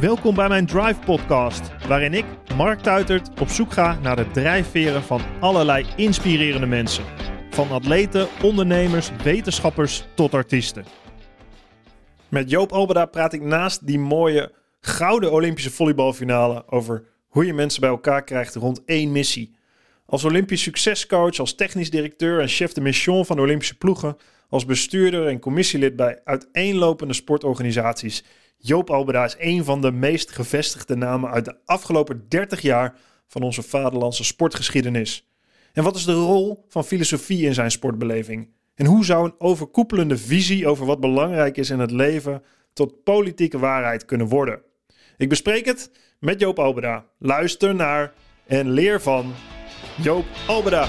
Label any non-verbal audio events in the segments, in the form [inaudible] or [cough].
Welkom bij mijn Drive Podcast, waarin ik, Mark Tuitert, op zoek ga naar de drijfveren van allerlei inspirerende mensen. Van atleten, ondernemers, wetenschappers tot artiesten. Met Joop Albeda praat ik naast die mooie gouden Olympische volleybalfinale over hoe je mensen bij elkaar krijgt rond één missie. Als Olympisch succescoach, als technisch directeur en chef de mission van de Olympische ploegen, als bestuurder en commissielid bij uiteenlopende sportorganisaties. Joop Albeda is een van de meest gevestigde namen uit de afgelopen 30 jaar van onze vaderlandse sportgeschiedenis. En wat is de rol van filosofie in zijn sportbeleving? En hoe zou een overkoepelende visie over wat belangrijk is in het leven tot politieke waarheid kunnen worden? Ik bespreek het met Joop Albeda. Luister naar en leer van Joop Albeda.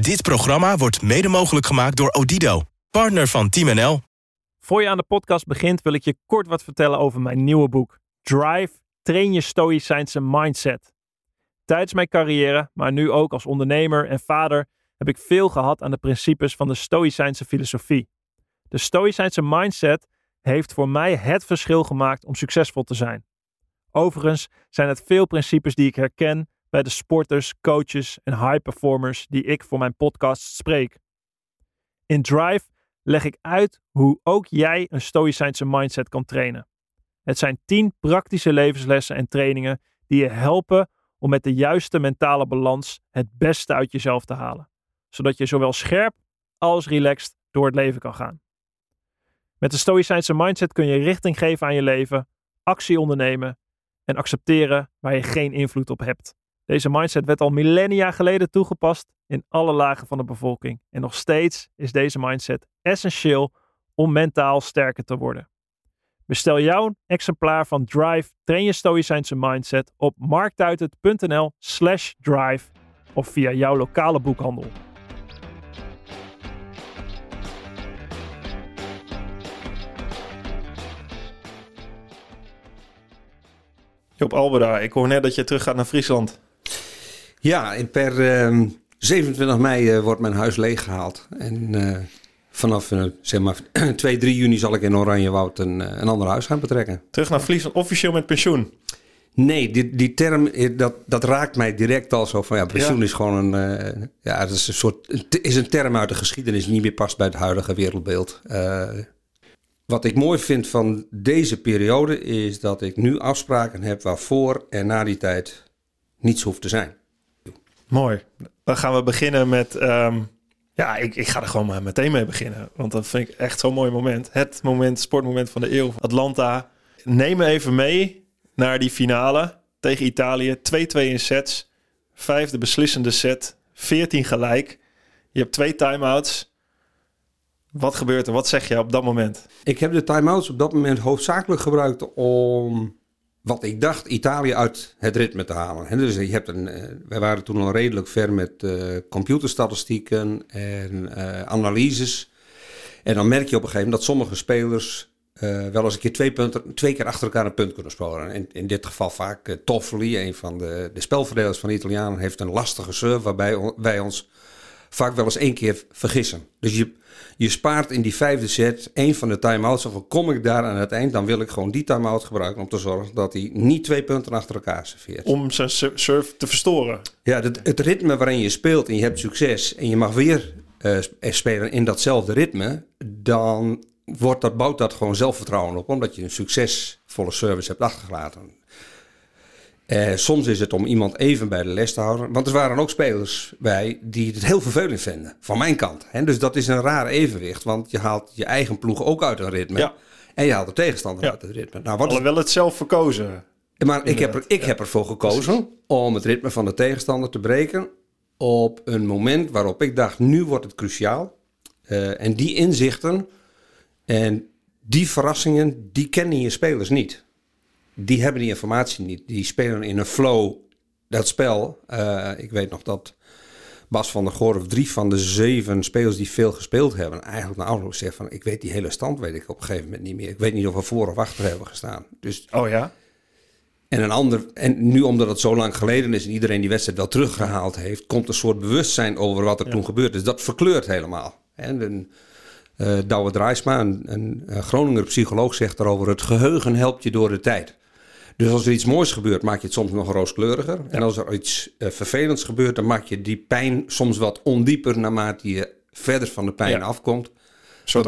Dit programma wordt mede mogelijk gemaakt door Odido, partner van Team NL. Voor je aan de podcast begint wil ik je kort wat vertellen over mijn nieuwe boek Drive, train je stoïcijnse mindset. Tijdens mijn carrière, maar nu ook als ondernemer en vader, heb ik veel gehad aan de principes van de stoïcijnse filosofie. De stoïcijnse mindset heeft voor mij het verschil gemaakt om succesvol te zijn. Overigens zijn het veel principes die ik herken bij de sporters, coaches en high performers die ik voor mijn podcast spreek. In Drive leg ik uit hoe ook jij een stoïcijnse mindset kan trainen. Het zijn 10 praktische levenslessen en trainingen die je helpen om met de juiste mentale balans het beste uit jezelf te halen, zodat je zowel scherp als relaxed door het leven kan gaan. Met de stoïcijnse mindset kun je richting geven aan je leven, actie ondernemen en accepteren waar je geen invloed op hebt. Deze mindset werd al millennia geleden toegepast in alle lagen van de bevolking. En nog steeds is deze mindset essentieel om mentaal sterker te worden. Bestel jouw exemplaar van Drive Train je Stoïcijnse Mindset op marktuitert.nl slash drive of via jouw lokale boekhandel. Joop Albeda, ik hoor net dat je terug gaat naar Friesland. Ja, en per ehm 27 mei eh, wordt mijn huis leeggehaald. En eh, vanaf eh, zeg maar [clears throat] 2, 3 juni zal ik in Oranjewoud een, een ander huis gaan betrekken. Terug naar Friesland, officieel met pensioen. Nee, die, die term, dat, dat raakt mij direct al zo van ja, pensioen Ja. is gewoon een, ja, het is een soort, is een term uit de geschiedenis die niet meer past bij het huidige wereldbeeld. Wat ik mooi vind van deze periode is dat ik nu afspraken heb waarvoor en na die tijd niets hoeft te zijn. Mooi. Dan gaan we beginnen met. ehm, ja, ik, ik ga er gewoon maar meteen mee beginnen. Want dat vind ik echt zo'n mooi moment. Het moment, sportmoment van de eeuw. Atlanta. Neem me even mee naar die finale tegen Italië. 2-2 in sets. Vijfde beslissende set. 14 gelijk. Je hebt twee time-outs. Wat gebeurt er? Wat zeg je op dat moment? Ik heb de time-outs op dat moment hoofdzakelijk gebruikt om wat ik dacht Italië uit het ritme te halen. En dus je hebt een, eh, wij waren toen al redelijk ver met eh, computerstatistieken en eh, analyses. En dan merk je op een gegeven moment dat sommige spelers wel eens een keer twee, punten, twee keer achter elkaar een punt kunnen scoren. In, in dit geval vaak Toffoli, een van de, de spelverdelers van de Italianen, heeft een lastige serve waarbij wij ons vaak wel eens één keer vergissen. Dus je, je spaart in die vijfde set één van de time-outs. Of kom ik daar aan het eind, dan wil ik gewoon die time-out gebruiken om te zorgen dat hij niet twee punten achter elkaar serveert. Om zijn serve te verstoren. Ja, het, het ritme waarin je speelt en je hebt succes en je mag weer eh, eh, spelen in datzelfde ritme, dan wordt dat, bouwt dat gewoon zelfvertrouwen op, omdat je een succesvolle service hebt achtergelaten. Eh, soms is het om iemand even bij de les te houden. Want er waren ook spelers bij die het heel vervelend vinden. Van mijn kant. Hè? Dus dat is een raar evenwicht. Want je haalt je eigen ploeg ook uit een ritme. Ja. En je haalt de tegenstander Ja. uit het ritme. Nou, wat Alhoewel het zelf verkozen. maar ik, heb, er, ik heb ervoor gekozen om het ritme van de tegenstander te breken. op een moment waarop ik dacht, nu wordt het cruciaal. Uh, en die inzichten en die verrassingen, die kennen je spelers niet. Die hebben die informatie niet. Die spelen in een flow dat spel. Uh, ik weet nog dat Bas van der Goor of drie van de zeven spelers die veel gespeeld hebben, eigenlijk naar afloop zegt van, ik weet die hele stand weet ik op een gegeven moment niet meer. Ik weet niet of we voor of achter hebben gestaan. Dus, oh ja? En een ander, en nu omdat het zo lang geleden is en iedereen die wedstrijd wel teruggehaald heeft, komt een soort bewustzijn over wat er toen gebeurd is. Dat verkleurt helemaal. En een, uh, Douwe Draaisma, een, een, een Groninger psycholoog, zegt erover: het geheugen helpt je door de tijd. Dus als er iets moois gebeurt, maak je het soms nog rooskleuriger. En als er iets uh, vervelends gebeurt, dan maak je die pijn soms wat ondieper naarmate je verder van de pijn afkomt. Een soort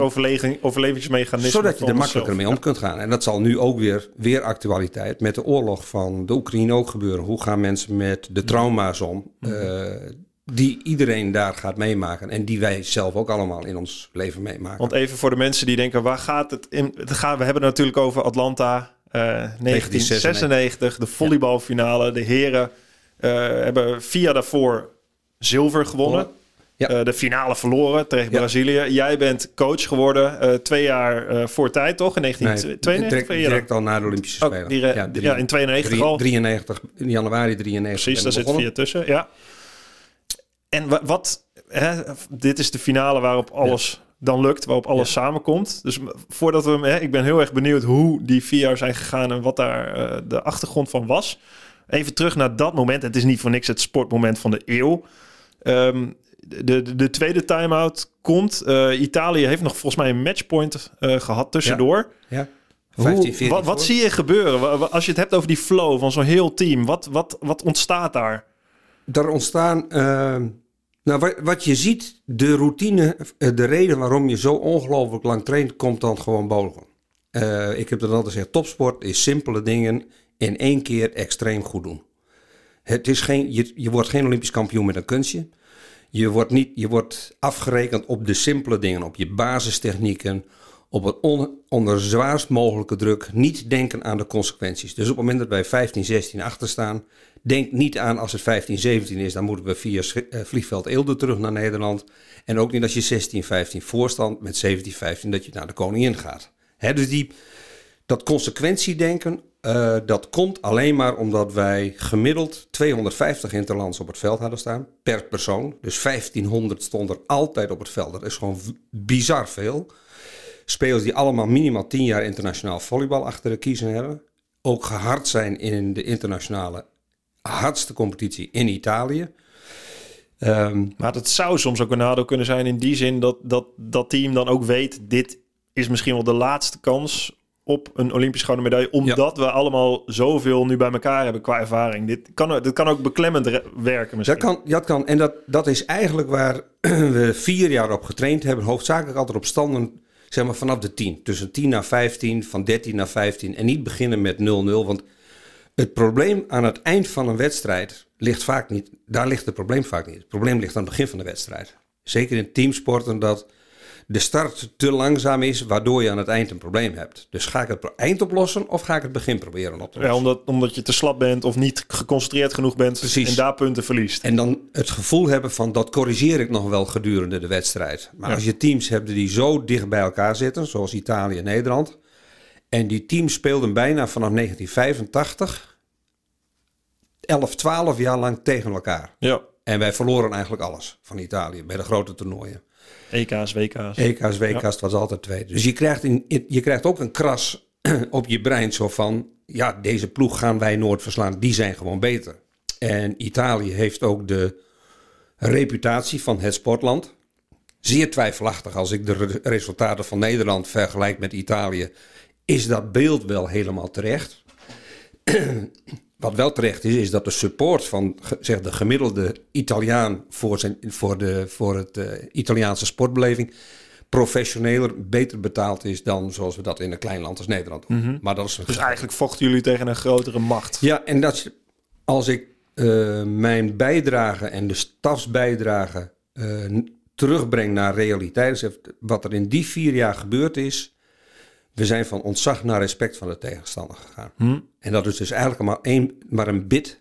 overlevingsmechanisme. Zodat je er makkelijker mee om kunt gaan. En dat zal nu ook weer, weer actualiteit met de oorlog van de Oekraïne ook gebeuren. Hoe gaan mensen met de trauma's om? Mm die iedereen daar gaat meemaken. En die wij zelf ook allemaal in ons leven meemaken. Want even voor de mensen die denken, waar gaat het in? We hebben het natuurlijk over Atlanta 1996, de volleybalfinale. De heren uh, hebben vier daarvoor zilver gewonnen. Ja. Uh, de finale verloren tegen ja. Brazilië. Jij bent coach geworden uh, twee jaar uh, voor tijd, toch? In 1992? Nee, direct, direct, al na de Olympische Spelen. Oh, die, ja, drie, ja, in 92 al. 93, in januari 93. Precies, daar zit vier tussen, ja. En wat, hè, dit is de finale waarop alles dan lukt, waarop alles samenkomt. Dus voordat we, hè, ik ben heel erg benieuwd hoe die vier jaar zijn gegaan en wat daar uh, de achtergrond van was. Even terug naar dat moment. Het is niet voor niks het sportmoment van de eeuw. Um, de, de, de, tweede time-out komt. Uh, Italië heeft nog volgens mij een matchpoint uh, gehad tussendoor. Ja. ja. 15, 14 wat, wat zie je gebeuren? Als je het hebt over die flow van zo'n heel team, wat, wat, wat ontstaat daar? Er ontstaan. Nou, wat, je ziet, de routine, eh, de reden waarom je zo ongelooflijk lang traint, komt dan gewoon boven. Uh, ik heb dat altijd gezegd: topsport is simpele dingen in één keer extreem goed doen. Het is geen, je, je wordt geen Olympisch kampioen met een kunstje. Je wordt, niet, je wordt afgerekend op de simpele dingen, op je basistechnieken, op on, onder zwaarst mogelijke druk. Niet denken aan de consequenties. Dus op het moment dat wij 15, 16 achter staan, denk niet aan als het 15, 17 is, dan moeten we via uh, vliegveld Eelde terug naar Nederland. En ook niet als je 16, 15 voorstand met 17, 15 dat je naar de koningin gaat. Hè, dus die, dat consequentiedenken, uh, dat komt alleen maar omdat wij gemiddeld 250 interlands op het veld hadden staan per persoon. Dus 1500 stond er altijd op het veld. Dat is gewoon bizar veel. Spelers die allemaal minimaal 10 jaar internationaal volleybal achter de kiezen hebben. Ook gehard zijn in de internationale hardste competitie in Italië. Um, maar het zou soms ook een nadeel kunnen zijn in die zin dat, dat dat team dan ook weet: dit is misschien wel de laatste kans op een Olympisch gouden medaille. Omdat we allemaal zoveel nu bij elkaar hebben qua ervaring. Dit kan, dit kan ook beklemmend werken misschien. Dat kan, dat kan. En dat, dat is eigenlijk waar [clears throat] we vier jaar op getraind hebben. Hoofdzakelijk altijd op standen zeg maar vanaf de 10. Tussen 10 naar 15, van 13 naar 15. En niet beginnen met 0-0. Want het probleem aan het eind van een wedstrijd ligt vaak niet. Daar ligt het probleem vaak niet. Het probleem ligt aan het begin van de wedstrijd. Zeker in teamsporten dat de start te langzaam is, waardoor je aan het eind een probleem hebt. Dus ga ik het eind oplossen of ga ik het begin proberen op te lossen? Ja, omdat, omdat je te slap bent of niet geconcentreerd genoeg bent Precies. en daar punten verliest. En dan het gevoel hebben van dat corrigeer ik nog wel gedurende de wedstrijd. Maar als je teams hebt die zo dicht bij elkaar zitten, zoals Italië en Nederland, en die teams speelden bijna vanaf 1985 11, 12 jaar lang tegen elkaar. Ja. En wij verloren eigenlijk alles van Italië bij de grote toernooien. EK's, WK's. EK's, WK's, ja. het was altijd twee. Dus je krijgt, in, je krijgt ook een kras [clears throat] op je brein zo van... ja, deze ploeg gaan wij nooit verslaan, die zijn gewoon beter. En Italië heeft ook de reputatie van het sportland. Zeer twijfelachtig als ik de resultaten van Nederland vergelijk met Italië is dat beeld wel helemaal terecht. [clears throat] Wat wel terecht is, is dat de support van zeg, de gemiddelde Italiaan voor, zijn, voor, de, voor het uh, Italiaanse sportbeleving professioneler, beter betaald is dan zoals we dat in een klein land als Nederland doen. Mm -hmm. maar dat is dus eigenlijk vochten jullie tegen een grotere macht. Ja, en dat als ik uh, mijn bijdrage en de stafsbijdrage uh, terugbreng naar realiteit, dus wat er in die vier jaar gebeurd is, we zijn van ontzag naar respect van de tegenstander gegaan. Hm. En dat is dus eigenlijk maar, één, maar een bit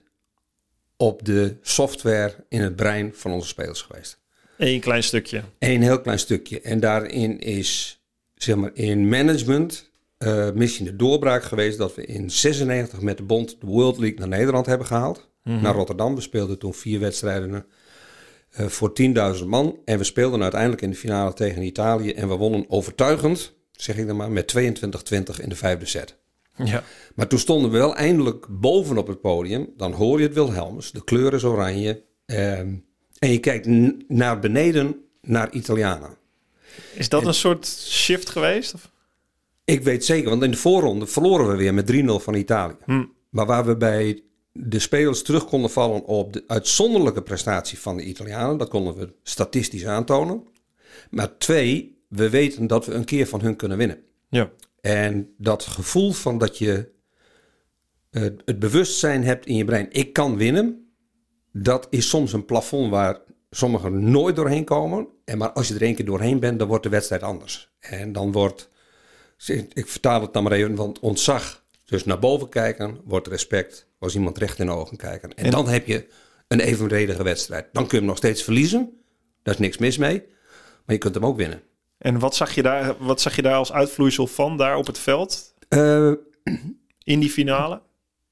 op de software in het brein van onze spelers geweest. Eén klein stukje. Een heel klein stukje. En daarin is, zeg maar, in management uh, misschien de doorbraak geweest dat we in 96 met de bond de World League naar Nederland hebben gehaald. Mhm. Naar Rotterdam. We speelden toen vier wedstrijden uh, voor 10.000 man. En we speelden uiteindelijk in de finale tegen Italië. En we wonnen overtuigend, zeg ik dan maar, met 22-20 in de vijfde set. Ja. Maar toen stonden we wel eindelijk bovenop het podium. Dan hoor je het Wilhelmus, de kleur is oranje. ehm, en je kijkt naar beneden naar Italianen. Is dat een soort shift geweest? Of? Ik weet zeker, want in de voorronde verloren we weer met 3-0 van Italië. Hm. Maar waar we bij de spelers terug konden vallen op de uitzonderlijke prestatie van de Italianen, dat konden we statistisch aantonen. Maar twee, we weten dat we een keer van hun kunnen winnen. Ja. En dat gevoel van dat je eh, het bewustzijn hebt in je brein, ik kan winnen, dat is soms een plafond waar sommigen nooit doorheen komen. En maar als je er één keer doorheen bent, dan wordt de wedstrijd anders. En dan wordt, ik vertaal het dan maar even, want ontzag, dus naar boven kijken, wordt respect, als iemand recht in de ogen kijken. En, En- dan heb je een evenredige wedstrijd. Dan kun je hem nog steeds verliezen, daar is niks mis mee, maar je kunt hem ook winnen. En wat zag, je daar, wat zag je daar als uitvloeisel van, daar op het veld, Eh, in die finale?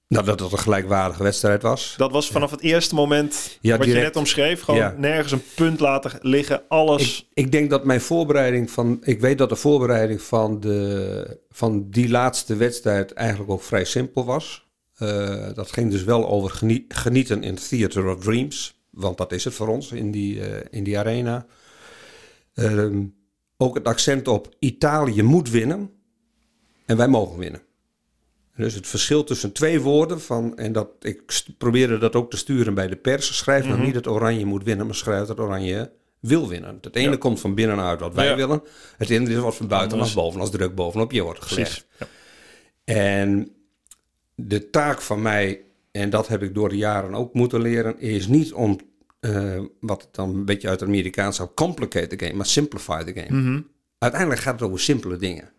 nou, dat het een gelijkwaardige wedstrijd was. Dat was vanaf het eerste moment Ja, wat je net omschreef. Gewoon Ja. nergens een punt laten liggen. Alles. Ik, ik denk dat mijn voorbereiding van. Ik weet dat de voorbereiding van, de, van die laatste wedstrijd eigenlijk ook vrij simpel was. Eh, dat ging dus wel over genie- genieten in Theater of Dreams. Want dat is het voor ons in die, eh, in die arena. Ehm, ook het accent op Italië moet winnen. En wij mogen winnen. Dus het verschil tussen twee woorden van, en dat ik probeerde dat ook te sturen bij de pers. Schrijf nou Mhm. niet dat Oranje moet winnen, maar schrijf dat Oranje wil winnen. Het ene Ja. komt van binnenuit wat wij Ja. willen. Het andere is wat van buitenaf boven als druk bovenop je wordt gelegd. Ja. En de taak van mij, en dat heb ik door de jaren ook moeten leren, is niet om, eh, wat dan een beetje uit het Amerikaans zou, complicate the game, maar simplify the game. Mhm. Uiteindelijk gaat het over simpele dingen.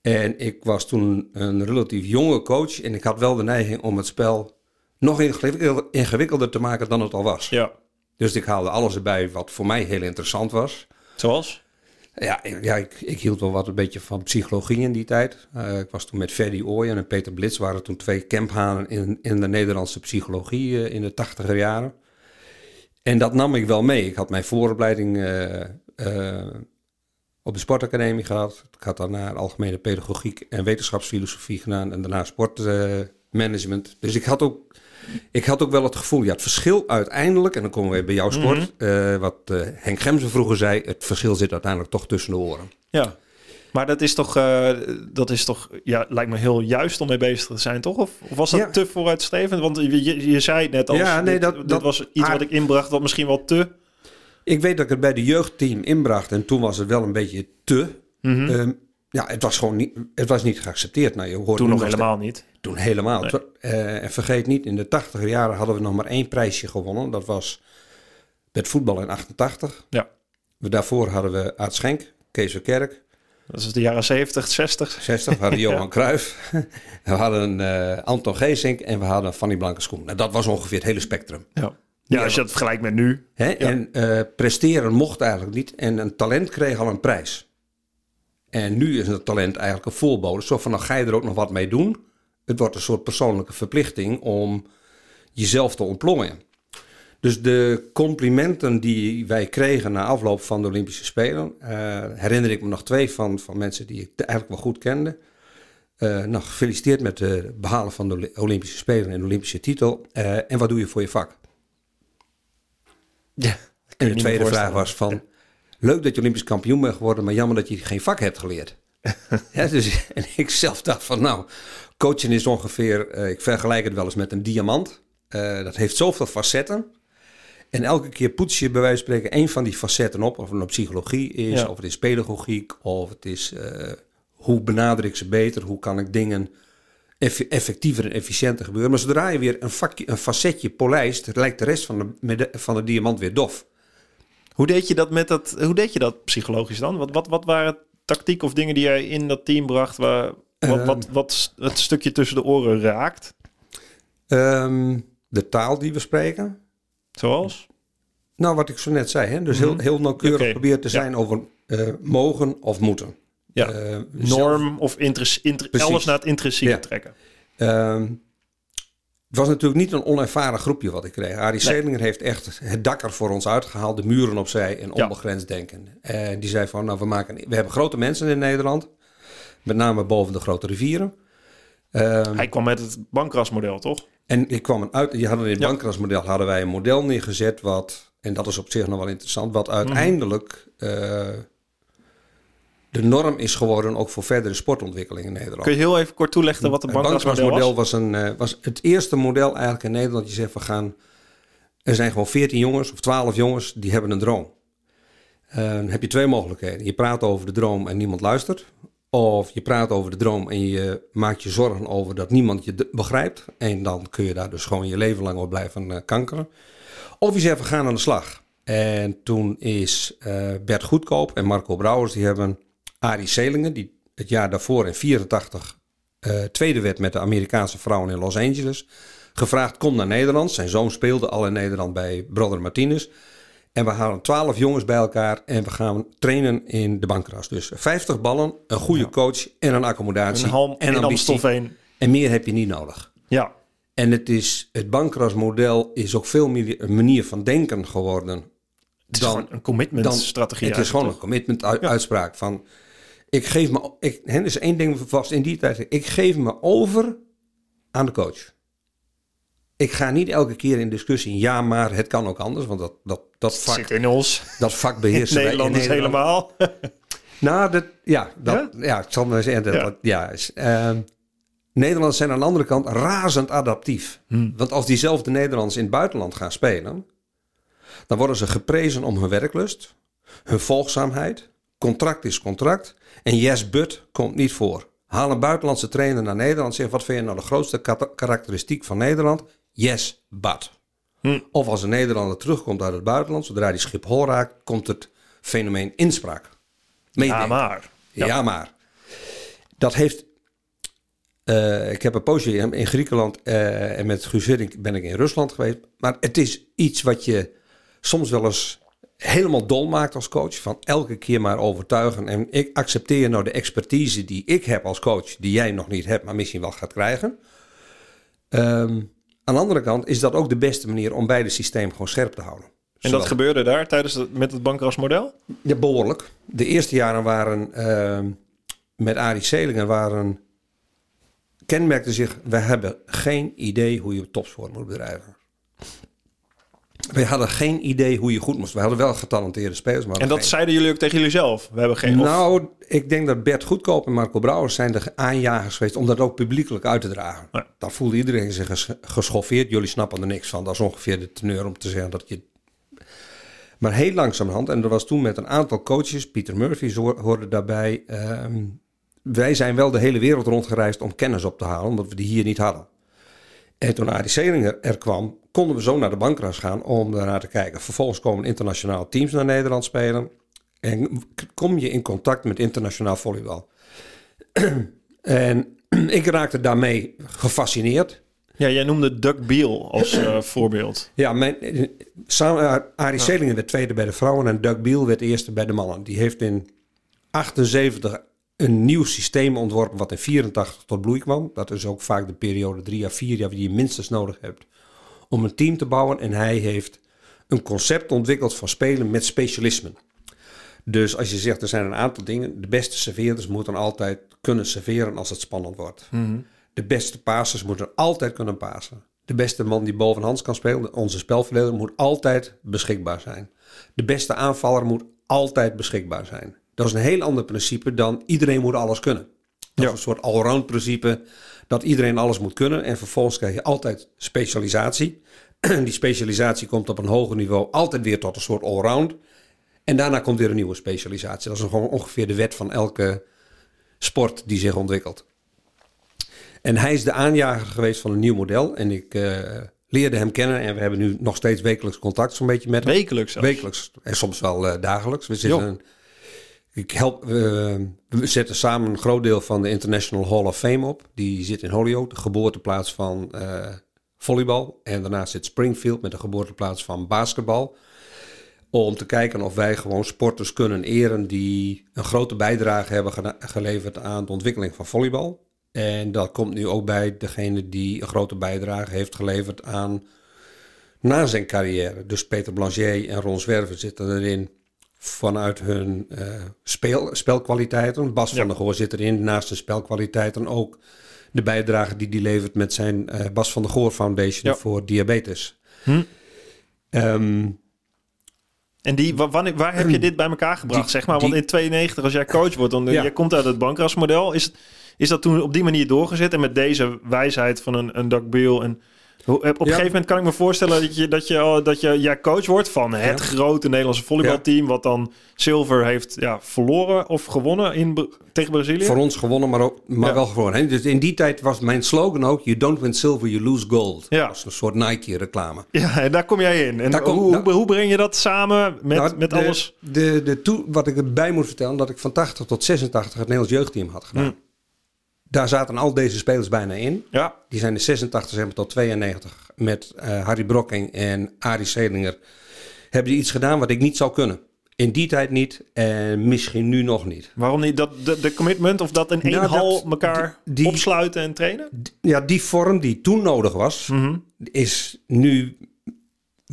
En ik was toen een relatief jonge coach en ik had wel de neiging om het spel nog ingewikkelder, ingewikkelder te maken dan het al was. ja. Dus ik haalde alles erbij wat voor mij heel interessant was. Zoals? Ja, ik- ja ik, ik hield wel wat een beetje van psychologie in die tijd. Eh, ik was toen met Ferdy Ooyen en Peter Blitz, waren toen twee camphanen in, in de Nederlandse psychologie eh, in de tachtiger jaren. En dat nam ik wel mee. Ik had mijn vooropleiding eh, eh, op de sportacademie gehad. Ik had daarna algemene pedagogiek en wetenschapsfilosofie gedaan en daarna sportmanagement. dus ik had ook ik had ook wel het gevoel, ja, het verschil uiteindelijk, en dan komen we weer bij jouw sport, eh, wat eh, Henk Gemsen vroeger zei, het verschil zit uiteindelijk toch tussen de oren. Ja. Maar dat is toch, eh, dat is toch ja, lijkt me heel juist om mee bezig te zijn, toch? Of, of was dat Ja. te vooruitstrevend? Want je, je, je zei het net al. Ja, nee, dit, dat- dit dat- was iets wat ik inbracht, wat misschien wel te. Ik weet dat ik het bij de jeugdteam inbracht en toen was het wel een beetje te. Mhm. Ehm, ja, het was gewoon niet, het was niet geaccepteerd. Nou, je hoort Toen nog helemaal niet. Toen helemaal. Nee. Eh, en vergeet niet, in de tachtiger jaren hadden we nog maar één prijsje gewonnen. Dat was met voetbal in 88. Ja. We, daarvoor hadden we Aad Schenk, Kees Kerk, Dat is de jaren 70, 60. 60. We hadden [laughs] Johan Cruijff. [laughs] We hadden eh, Anton Geesink en we hadden Fanny Blankenschoen. Nou, dat was ongeveer het hele spectrum. Ja. Ja, als je dat vergelijkt met nu. Hè? Ja. En eh, presteren mocht eigenlijk niet. En een talent kreeg al een prijs. En nu is het talent eigenlijk een voorbode. Zo van, dan ga je er ook nog wat mee doen. Het wordt een soort persoonlijke verplichting om jezelf te ontplooien. Dus de complimenten die wij kregen na afloop van de Olympische Spelen... eh, herinner ik me nog twee van, van mensen die ik eigenlijk wel goed kende. Eh nou, gefeliciteerd met het behalen van de Olympische Spelen en de Olympische titel. Eh, en wat doe je voor je vak? Ja. En de tweede vraag was van... Leuk dat je Olympisch kampioen bent geworden, maar jammer dat je geen vak hebt geleerd. [laughs] ja, dus, en ik zelf dacht van nou, coachen is ongeveer... ik vergelijk het wel eens met een diamant. Dat heeft zoveel facetten. En elke keer poets je bij wijze van spreken één van die facetten op. Of het nou psychologie is, Ja. of het is pedagogiek, of het is... eh, hoe benader ik ze beter? Hoe kan ik dingen eff- effectiever en efficiënter gebeuren? Maar zodra je weer een, vakje, een facetje polijst... lijkt de rest van de, van de diamant weer dof. Hoe deed je dat met dat? Hoe deed je dat psychologisch dan? Wat, wat, wat waren tactiek of dingen die jij in dat team bracht waar wat, Ehm. wat, wat het stukje tussen de oren raakt? Ehm, de taal die we spreken. Zoals? Nou, wat ik zo net zei. Hè? Dus heel, heel nauwkeurig Oké. proberen te Ja. zijn over eh, mogen of moeten. Ja. Eh, zelf- Norm of interesse, inter- alles naar het intrinsieke Ja. trekken. Ehm, het was natuurlijk niet een onervaren groepje wat ik kreeg. Arie Selinger heeft echt het dak er voor ons uitgehaald, de muren opzij en onbegrensd denken. En die zei van, nou we, maken, we hebben grote mensen in Nederland, met name boven de grote rivieren. Ehm, Hij kwam met het bankrasmodel, toch? En ik kwam een uit, die hadden in het Ja. bankrasmodel hadden wij een model neergezet wat, en dat is op zich nog wel interessant, wat uiteindelijk eh, de norm is geworden ook voor verdere sportontwikkeling in Nederland. Kun je heel even kort toelichten wat het Het bankrasmodel was? een, eh, was het eerste model eigenlijk in Nederland. Je zegt, we gaan... Er zijn gewoon 14 jongens of 12 jongens die hebben een droom. Dan heb je twee mogelijkheden. Je praat over de droom en niemand luistert. Of je praat over de droom en je maakt je zorgen over dat niemand je begrijpt. En dan kun je daar dus gewoon je leven lang op blijven eh, kankeren. Of je zegt, we gaan aan de slag. En toen is eh, Bert Goedkoop en Marco Brouwers, die hebben Arie Selingen, die het jaar daarvoor in 84 eh, tweede werd met de Amerikaanse vrouwen in Los Angeles, gevraagd, kom naar Nederland. Zijn zoon speelde al in Nederland bij Brother Martinez. En we halen 12 jongens bij elkaar en we gaan trainen in de bankras. Dus 50 ballen, een goede coach en een accommodatie. Een halm en. Amstelveen. En meer heb je niet nodig. Ja. En het, is, het bankrasmodel is ook veel meer een manier van denken geworden. Het is dan, gewoon een commitment dan- strategie. Het is gewoon een commitment ui- uitspraak van... Ik geef me... Ik, hè, is één ding vast in die tijd. Ik geef me over aan de coach. Ik ga niet elke keer in discussie... Ja, maar het kan ook anders. Want dat, dat, dat, vak, zit in ons. dat vak beheersen wij in Nederlanders Nederland. helemaal. [laughs] Nou, dat, ja, dat, ja? ik zal maar zeggen. Dat, Ja. dat- ja. is, ehm, Nederlanders zijn aan de andere kant razend adaptief. Hmm. Want als diezelfde Nederlanders in het buitenland gaan spelen, dan worden ze geprezen om hun werklust, hun volgzaamheid. Contract is contract. En yes, but komt niet voor. Haal een buitenlandse trainer naar Nederland. Zeg, wat vind je nou de grootste karakteristiek van Nederland? Yes, but. Hm. Of als een Nederlander terugkomt uit het buitenland, zodra hij Schiphol raakt, komt het fenomeen inspraak. Ja, maar. Ja, maar. Dat heeft. eh, ik heb een poosje in, Griekenland eh, en met Guus Hiddink ben ik in Rusland geweest. Maar het is iets wat je soms wel eens helemaal dol maakt als coach. Van elke keer maar overtuigen. En ik accepteer nou de expertise die ik heb als coach, die jij nog niet hebt, maar misschien wel gaat krijgen. Ehm, aan de andere kant is dat ook de beste manier om beide systemen gewoon scherp te houden. En dat gebeurde daar tijdens het, met het bankrasmodel? ja, behoorlijk. De eerste jaren waren ehm, met Arie Selingen waren kenmerkte zich, we hebben geen idee hoe je topsport moet bedrijven. We hadden geen idee hoe je goed moest. We hadden wel getalenteerde spelers, maar En dat geen- zeiden jullie ook tegen jullie zelf? We hebben geen... Nou, ik denk dat Bert Goedkoop en Marco Brouwers zijn de aanjagers geweest om dat ook publiekelijk uit te dragen. Ja. Dan voelde iedereen zich ges- geschoffeerd. Jullie snappen er niks van. Dat is ongeveer de teneur om te zeggen dat je... Maar heel langzamerhand, en dat was toen met een aantal coaches, Pieter Murphy hoorde daarbij. ehm, wij zijn wel de hele wereld rondgereisd om kennis op te halen, omdat we die hier niet hadden. En toen Arie Selinger er kwam, konden we zo naar de bankras gaan om daarnaar te kijken. Vervolgens komen internationale teams naar Nederland spelen. En kom je in contact met internationaal volleybal. [clears throat] en [clears throat] ik raakte daarmee gefascineerd. Ja, jij noemde Doug Beal als eh, voorbeeld. Ja, mijn, eh, samen, eh, Arie Selingen werd tweede bij de vrouwen en Doug Beal werd eerste bij de mannen. Die heeft in 78 een nieuw systeem ontworpen wat in 84 tot bloei kwam. Dat is ook vaak de periode drie à vier jaar die je minstens nodig hebt om een team te bouwen. En hij heeft een concept ontwikkeld van spelen met specialismen. Dus als je zegt, er zijn een aantal dingen. De beste serveerders moeten altijd kunnen serveren als het spannend wordt. De beste passers moeten altijd kunnen pasen. De beste man die bovenhands kan spelen, onze spelverdeler, moet altijd beschikbaar zijn. De beste aanvaller moet altijd beschikbaar zijn. Dat is een heel ander principe dan iedereen moet alles kunnen. Dat Ja. is een soort allround principe dat iedereen alles moet kunnen. En vervolgens krijg je altijd specialisatie. [clears throat] Die specialisatie komt op een hoger niveau altijd weer tot een soort allround. En daarna komt weer een nieuwe specialisatie. Dat is gewoon ongeveer de wet van elke sport die zich ontwikkelt. En hij is de aanjager geweest van een nieuw model. En ik eh, leerde hem kennen. En we hebben nu nog steeds wekelijks contact zo'n beetje met hem. Wekelijks zelfs. Wekelijks. En soms wel eh, dagelijks. We, zitten. Ik help, eh, we zetten samen een groot deel van de International Hall of Fame op. Die zit in Holyoke, de geboorteplaats van, eh, volleybal. En daarnaast zit Springfield met de geboorteplaats van basketbal. Om te kijken of wij gewoon sporters kunnen eren die een grote bijdrage hebben geleverd aan de ontwikkeling van volleybal. En dat komt nu ook bij degene die een grote bijdrage heeft geleverd aan na zijn carrière. Dus Peter Blanchet en Ron Zwerver zitten erin vanuit hun eh, speel, spelkwaliteiten. Bas Ja. van der Goor zit erin naast zijn spelkwaliteiten ook de bijdrage die hij levert met zijn eh, Bas van der Goor Foundation Ja. voor diabetes. Hm. Ehm, En die, wanneer, waar heb je [clears throat] dit bij elkaar gebracht, Die- zeg maar? Want die- in 92, als jij coach wordt, dan Ja. je komt uit het bankrasmodel. Is, is dat toen op die manier doorgezet? En met deze wijsheid van een, een Doug Beal en... hoe- Op een gegeven moment kan ik me voorstellen dat je, dat je, dat je jij coach wordt van het Ja. grote Nederlandse volleybalteam, wat dan zilver heeft ja, verloren of gewonnen in, tegen Brazilië. voor ons gewonnen, maar, ook, maar Ja. wel gewonnen. hè. Dus in die tijd was mijn slogan ook: You don't win silver, you lose gold. Ja. Dat was een soort Nike-reclame. Ja, en daar kom jij in. En Daar kom- hoe, nou- hoe, hoe breng je dat samen met, Nou, met de, alles? De, de toe, wat ik erbij moet vertellen, dat ik van 80 tot 86 het Nederlands jeugdteam had gedaan. Hm. Daar zaten al deze spelers bijna in. Ja, Die zijn de 86 zeg maar, tot 92 met eh, Harry Brokking en Arie Sedlinger. Hebben die iets gedaan wat ik niet zou kunnen. In die tijd niet en misschien nu nog niet. waarom niet? Dat, de, de commitment of dat in één Nou, dat- hal elkaar die- opsluiten en trainen? Ja, die vorm die toen nodig was, Mhm. is nu...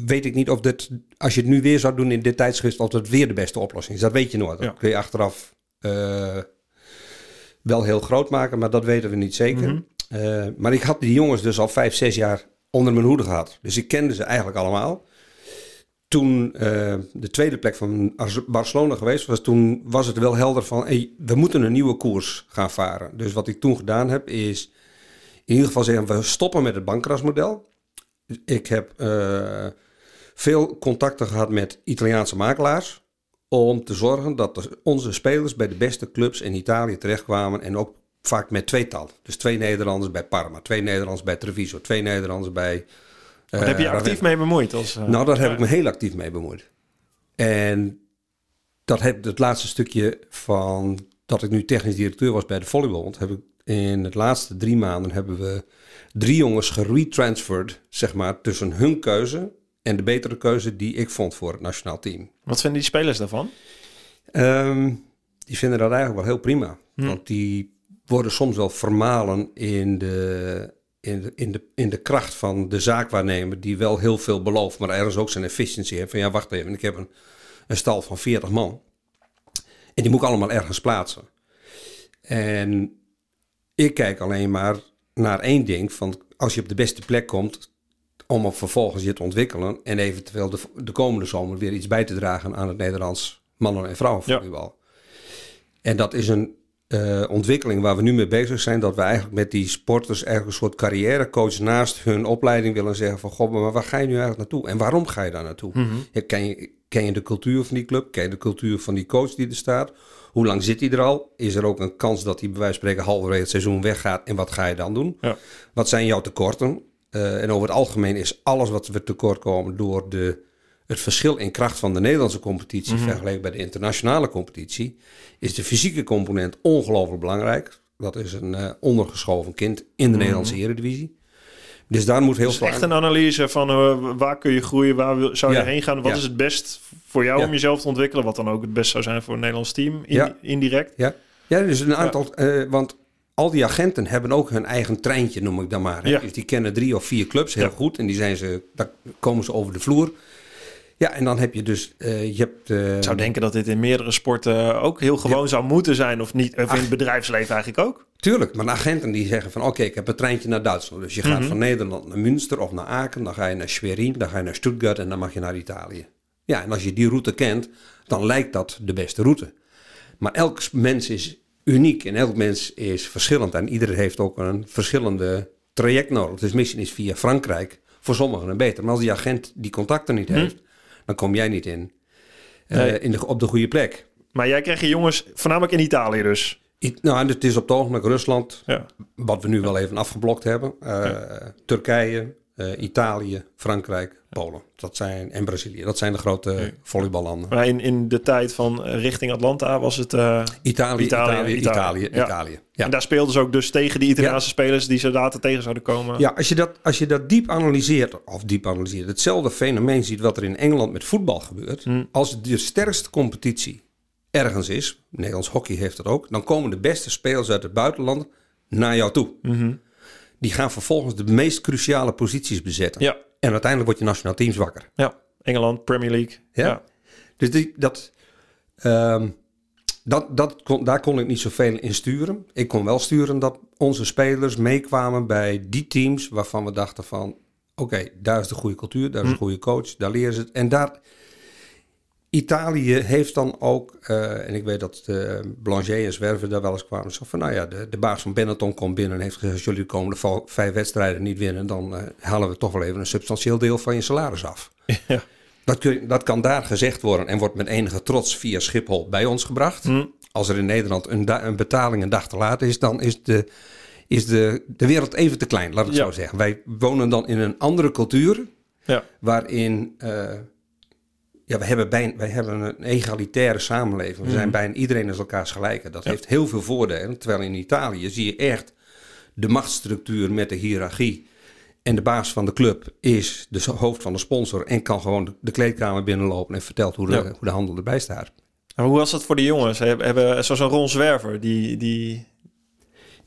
Weet ik niet of dit, als je het nu weer zou doen in dit of het weer de beste oplossing is. Dat weet je nooit. Dat Ja. kun je achteraf eh, wel heel groot maken, maar dat weten we niet zeker. Mhm. Eh, maar ik had die jongens dus al vijf, zes jaar onder mijn hoede gehad. Dus ik kende ze eigenlijk allemaal. Toen eh, de tweede plek van Barcelona geweest was, toen was het wel helder van... Hey, we moeten een nieuwe koers gaan varen. Dus wat ik toen gedaan heb is in ieder geval zeggen... we stoppen met het bankrasmodel. Ik heb eh, veel contacten gehad met Italiaanse makelaars... om te zorgen dat de- onze spelers bij de beste clubs in Italië terechtkwamen... en ook vaak met tweetal. Dus twee Nederlanders bij Parma, twee Nederlanders bij Treviso... twee Nederlanders bij... Daar heb je je eh, actief mee bemoeid? Als, eh, nou, daar heb ik me heel actief mee bemoeid. En dat heb het laatste stukje van dat ik nu technisch directeur was bij de Volleybond, heb ik in het laatste drie maanden hebben we drie jongens geretransferred, zeg maar, tussen hun keuze en de betere keuze die ik vond voor het nationaal team. Wat vinden die spelers daarvan? Ehm, die vinden dat eigenlijk wel heel prima. Hm. Want die worden soms wel vermalen in de, in, de, in, de, in de kracht van de zaakwaarnemer... die wel heel veel belooft, maar ergens ook zijn efficiëntie heeft. Van ja, wacht even, ik heb een, een stal van 40 man. En die moet ik allemaal ergens plaatsen. En ik kijk alleen maar naar één ding. Van als je op de beste plek komt... om op vervolgens je te ontwikkelen... en eventueel de, de komende zomer weer iets bij te dragen... aan het Nederlands mannen- en vrouwenvolleybal. En dat is een eh, ontwikkeling waar we nu mee bezig zijn. Dat we eigenlijk met die sporters eigenlijk een soort carrièrecoach naast hun opleiding willen zeggen van... Goh, maar waar ga je nu eigenlijk naartoe? En waarom ga je daar naartoe? Mhm. Ja, ken, je, ken je de cultuur van die club? Ken je de cultuur van die coach die er staat? Hoe lang zit hij er al? Is er ook een kans dat hij bij wijze van spreken halverwege het seizoen weggaat? En wat ga je dan doen? Ja. Wat zijn jouw tekorten? Eh, en over het algemeen is alles wat we tekort komen door de, het verschil in kracht van de Nederlandse competitie Mhm. vergeleken bij de internationale competitie, is de fysieke component ongelooflijk belangrijk. Dat is een eh, ondergeschoven kind in de Nederlandse Eredivisie. Dus daar moet heel Dus veel echt een analyse van eh, waar kun je groeien, waar wil- zou je Ja, heen gaan? Wat ja. is het best voor jou Ja. om jezelf te ontwikkelen? Wat dan ook het best zou zijn voor een Nederlands team, in- indirect. Ja, ja dus een aantal. want al die agenten hebben ook hun eigen treintje, noem ik dan maar. hè. Ja. Dus die kennen drie of vier clubs heel Ja. goed. En die zijn ze, daar komen ze over de vloer. Ja, en dan heb je dus. eh, je hebt, eh, Ik zou denken dat dit in meerdere sporten ook heel gewoon zou moeten zijn. Of niet, of in Ach. het bedrijfsleven eigenlijk ook. Tuurlijk, maar de agenten die zeggen van oké, ik heb een treintje naar Duitsland. Dus je gaat Mhm. van Nederland naar Münster of naar Aken, dan ga je naar Schwerin, dan ga je naar Stuttgart en dan mag je naar Italië. Ja, en als je die route kent, dan lijkt dat de beste route. Maar elk mens is uniek en elk mens is verschillend. En ieder heeft ook een verschillende traject nodig. Dus misschien is via Frankrijk voor sommigen een beter. Maar als die agent die contacten niet heeft, dan kom jij niet in, eh, Nee. in de, op de goede plek. Maar jij krijgt je jongens voornamelijk in Italië dus. I- Nou, het is op het ogenblik Rusland, Ja. wat we nu wel even afgeblokt hebben. Eh, Turkije, eh, Italië, Frankrijk, Polen. Dat zijn, en Brazilië. Dat zijn de grote volleyballanden. Maar in, in de tijd van eh, richting Atlanta was het... eh, Italië, Italië, Italië, Italië. Italië, Ja. Italië. Ja. En daar speelden ze ook dus tegen die Italiaanse spelers die ze later tegen zouden komen. Ja, als je, dat, als je dat diep analyseert, of diep analyseert, hetzelfde fenomeen ziet wat er in Engeland met voetbal gebeurt. Als de sterkste competitie ergens is, Nederlands hockey heeft dat ook, dan komen de beste spelers uit het buitenland naar jou toe. Die gaan vervolgens de meest cruciale posities bezetten. Ja. En uiteindelijk wordt je nationaal teams wakker. Ja, Engeland, Premier League. Ja. Ja. Dus die, dat, ehm, dat, dat kon, daar kon ik niet zoveel in sturen. Ik kon wel sturen dat onze spelers meekwamen bij die teams waarvan we dachten van... Oké, daar is de goede cultuur, daar is een goede coach, daar leren ze het. En daar... Italië heeft dan ook, eh, en ik weet dat de Blanchet en Zwerver daar wel eens kwamen, zo van nou ja, de, de baas van Benetton komt binnen en heeft gezegd, als jullie de komende vijf wedstrijden niet winnen, dan eh, halen we toch wel even een substantieel deel van je salaris af. [laughs] Ja. Dat, kun dat kan daar gezegd worden en wordt met enige trots via Schiphol bij ons gebracht. Als er in Nederland een, betaling een dag te laat is, dan is, de, is de, de wereld even te klein, laat ik Ja. zo zeggen. Wij wonen dan in een andere cultuur, Ja. waarin eh, ja, we hebben bij, wij hebben een egalitaire samenleving. We zijn bijna iedereen is elkaars gelijk. Dat heeft heel veel voordelen. Terwijl in Italië zie je echt de machtsstructuur met de hiërarchie. En de baas van de club is de hoofd van de sponsor en kan gewoon de, kleedkamer binnenlopen en vertelt hoe de, Ja. hoe de handel erbij staat. Maar hoe was dat voor de jongens? Hebben zoals een Ron Zwerver, die, die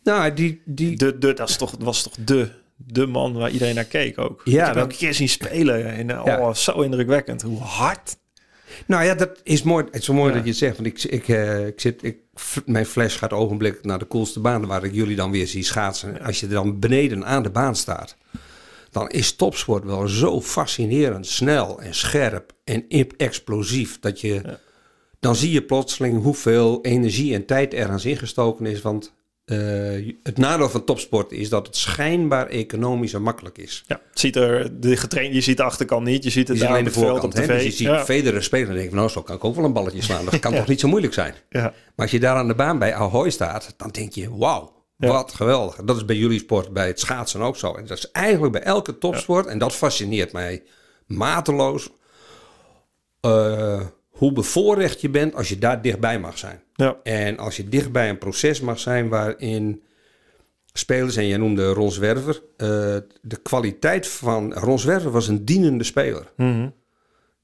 Nou, die, die, de, de, dat is toch, was toch de, de man waar iedereen naar keek ook. Ja, ik heb dat- een keer zien spelen. En, oh, Ja. zo indrukwekkend. Hoe hard. Nou ja, dat is mooi. Het is zo mooi Ja. dat je het zegt. Want ik, ik, eh, ik zit, ik, mijn flash gaat ogenblik naar de coolste baan waar ik jullie dan weer zie schaatsen. Als je er dan beneden aan de baan staat, dan is topsport wel zo fascinerend snel en scherp en explosief dat je. Dan zie je plotseling hoeveel energie en tijd ergens ingestoken is. Want eh, het nadeel van topsport is dat het schijnbaar economisch en makkelijk is. Ja, het ziet er, de getraind, je ziet de achterkant niet. Je ziet het Je alleen op de op voorkant. tv. Hè? Dus je ziet ja. Federer spelen en denk je, nou zo kan ik ook wel een balletje slaan. Dat [laughs] kan toch niet zo moeilijk zijn. ja. Maar als je daar aan de baan bij Ahoy staat, dan denk je, wauw, wat geweldig. Dat is bij jullie sport, bij het schaatsen ook zo. En dat is eigenlijk bij elke topsport, en dat fascineert mij mateloos, eh, hoe bevoorrecht je bent als je daar dichtbij mag zijn. Ja. En als je dichtbij een proces mag zijn waarin spelers, en jij noemde Ron Zwerver, eh, de kwaliteit van Ron Zwerver was een dienende speler. Mhm.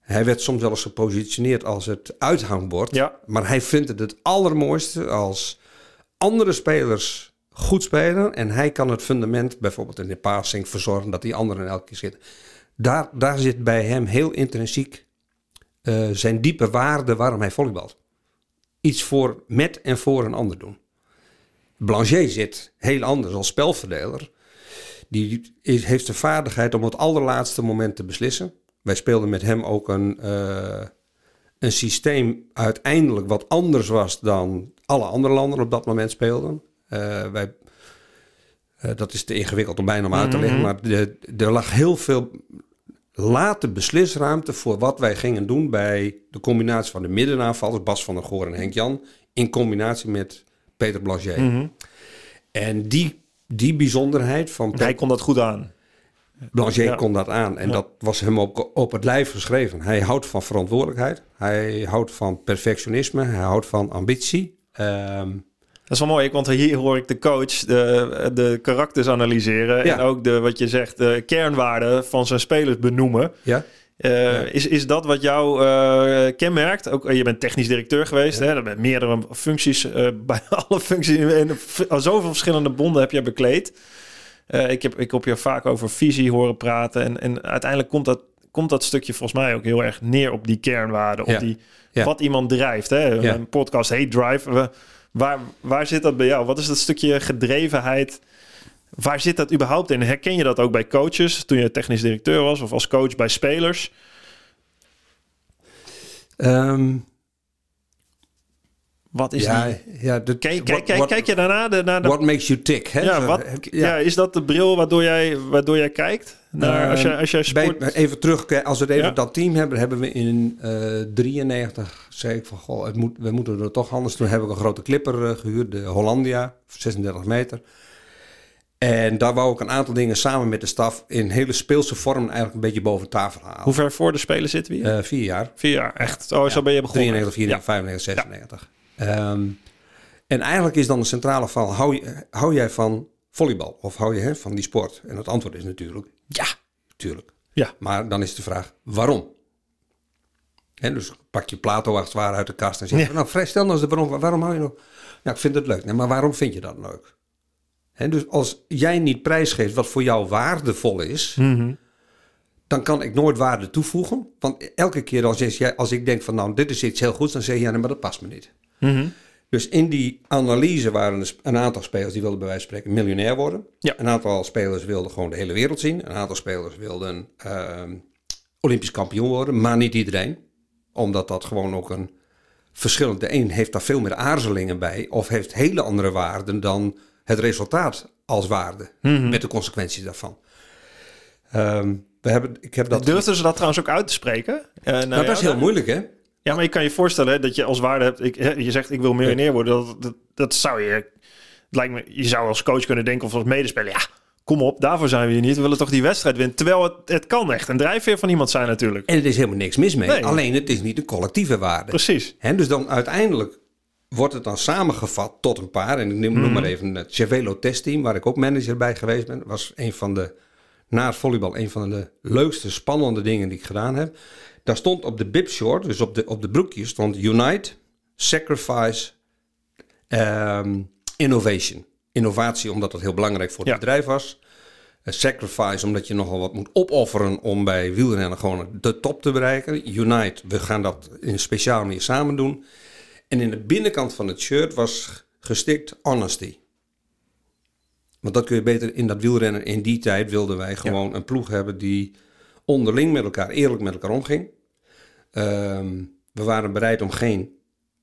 Hij werd soms wel eens gepositioneerd als het uithangbord. Ja. Maar hij vindt het het allermooiste als andere spelers goed spelen. En hij kan het fundament, bijvoorbeeld in de passing, verzorgen dat die anderen elke keer zitten. Daar, daar zit bij hem heel intrinsiek eh, zijn diepe waarde waarom hij volleybalt. Iets voor met en voor een ander doen. Blanchet zit heel anders als spelverdeler. Die is, heeft de vaardigheid om op het allerlaatste moment te beslissen. Wij speelden met hem ook een, eh, een systeem uiteindelijk wat anders was dan alle andere landen op dat moment speelden. Eh, wij, dat is te ingewikkeld om bijna om uit te leggen, maar de, er lag heel veel late beslisruimte voor wat wij gingen doen bij de combinatie van de middenaanvallers, Bas van der Goor en Henk Jan, in combinatie met Peter Blanchet. Mhm. En die, die bijzonderheid van Hij kon dat goed aan. Blanchet Ja. kon dat aan en Ja. dat was hem op, op het lijf geschreven. Hij houdt van verantwoordelijkheid, hij houdt van perfectionisme, hij houdt van ambitie. Dat is wel mooi, want hier hoor ik de coach de, de karakters analyseren. Ja. En ook de, wat je zegt, de kernwaarden van zijn spelers benoemen. ja? Eh, is, is dat wat jou eh, kenmerkt? Ook, eh, je bent technisch directeur geweest. Hè? Met meerdere functies. [laughs] bij alle functies in v- zoveel verschillende bonden heb je bekleed. Ik, heb, ik heb je vaak over visie horen praten. En, en uiteindelijk komt dat, komt dat stukje volgens mij ook heel erg neer op die kernwaarden. Op Ja. die, Ja. wat iemand drijft. Hè? Ja. Een podcast heet Drive. We- waar, waar zit dat bij jou? Wat is dat stukje gedrevenheid? Waar zit dat überhaupt in? Herken je dat ook bij coaches toen je technisch directeur was of als coach bij spelers? Ehm, Wat is ja, die? ja, de, Kijk, kijk, what- kijk, what- kijk je daarna de, naar de... What makes you tick? Hè? ja, wat, ja. is dat de bril waardoor jij, waardoor jij kijkt? Naar, als, je, als jij Bij- sport... even terug, als we het even Ja. dat team hebben, hebben we in eh 93 zei ik van goh, het moet, we moeten er toch anders. Toen heb ik een grote clipper eh, gehuurd, de Hollandia, 36 meter. En daar wou ik een aantal dingen samen met de staf in hele speelse vorm eigenlijk een beetje boven tafel halen. Hoe ver voor de Spelen zitten we hier? Uh, vier jaar. Vier jaar, echt. Oh, zo ben je begonnen. 93, 94, 95, 96. Um, en eigenlijk is dan de centrale val, hou, je, hou jij van volleybal? Of hou je hè, van die sport? En het antwoord is natuurlijk ja, natuurlijk. Ja. Maar dan is de vraag, waarom? En dus pak je Plato als het ware uit de kast en zeg je, nou stel nou eens de waarom, waarom hou je nog? Ja, ik vind het leuk. Nee, maar waarom vind je dat leuk? He, dus als jij niet prijsgeeft wat voor jou waardevol is, Mhm. dan kan ik nooit waarde toevoegen. Want elke keer als, jij, als ik denk van nou, dit is iets heel goeds, dan zeg je ja, nee, maar dat past me niet. Mhm. Dus in die analyse waren er een aantal spelers die wilden bij wijze van spreken miljonair worden. Ja. Een aantal spelers wilden gewoon de hele wereld zien. Een aantal spelers wilden ehm, Olympisch kampioen worden, maar niet iedereen. Omdat dat gewoon ook een verschillend... De een heeft daar veel meer aarzelingen bij of heeft hele andere waarden dan het resultaat als waarde. Mhm. Met de consequenties daarvan. Ehm, we hebben, ik heb dat... Durfden ze dat trouwens ook uit te spreken? Eh, nou, nou, dat is heel moeilijk, hè? Ja, maar je kan je voorstellen hè, dat je als waarde hebt. Ik, je zegt ik wil miljonair worden. Dat, dat, dat zou je. Lijkt me, je zou als coach kunnen denken of als medespeler. Ja, kom op, daarvoor zijn we hier niet. We willen toch die wedstrijd winnen. Terwijl het, het kan echt een drijfveer van iemand zijn, natuurlijk. En er is helemaal niks mis mee. Nee. Alleen het is niet een collectieve waarde. Precies. En dus dan uiteindelijk wordt het dan samengevat tot een paar. En ik noem, noem maar even het Cervelo testteam, waar ik ook manager bij geweest ben. Was een van de, na het volleybal, een van de leukste, spannende dingen die ik gedaan heb. Daar stond op de bib short, dus op de, op de broekjes, stond Unite, Sacrifice, ehm, Innovation. Innovatie omdat dat heel belangrijk voor het Ja. bedrijf was. Eh, sacrifice omdat je nogal wat moet opofferen om bij wielrennen gewoon de top te bereiken. Unite, we gaan dat in een speciale manier samen doen. En in de binnenkant van het shirt was gestikt honesty. Want dat kun je beter in dat wielrennen. In die tijd wilden wij gewoon een ploeg hebben die onderling met elkaar eerlijk met elkaar omging. Ehm, we waren bereid om geen,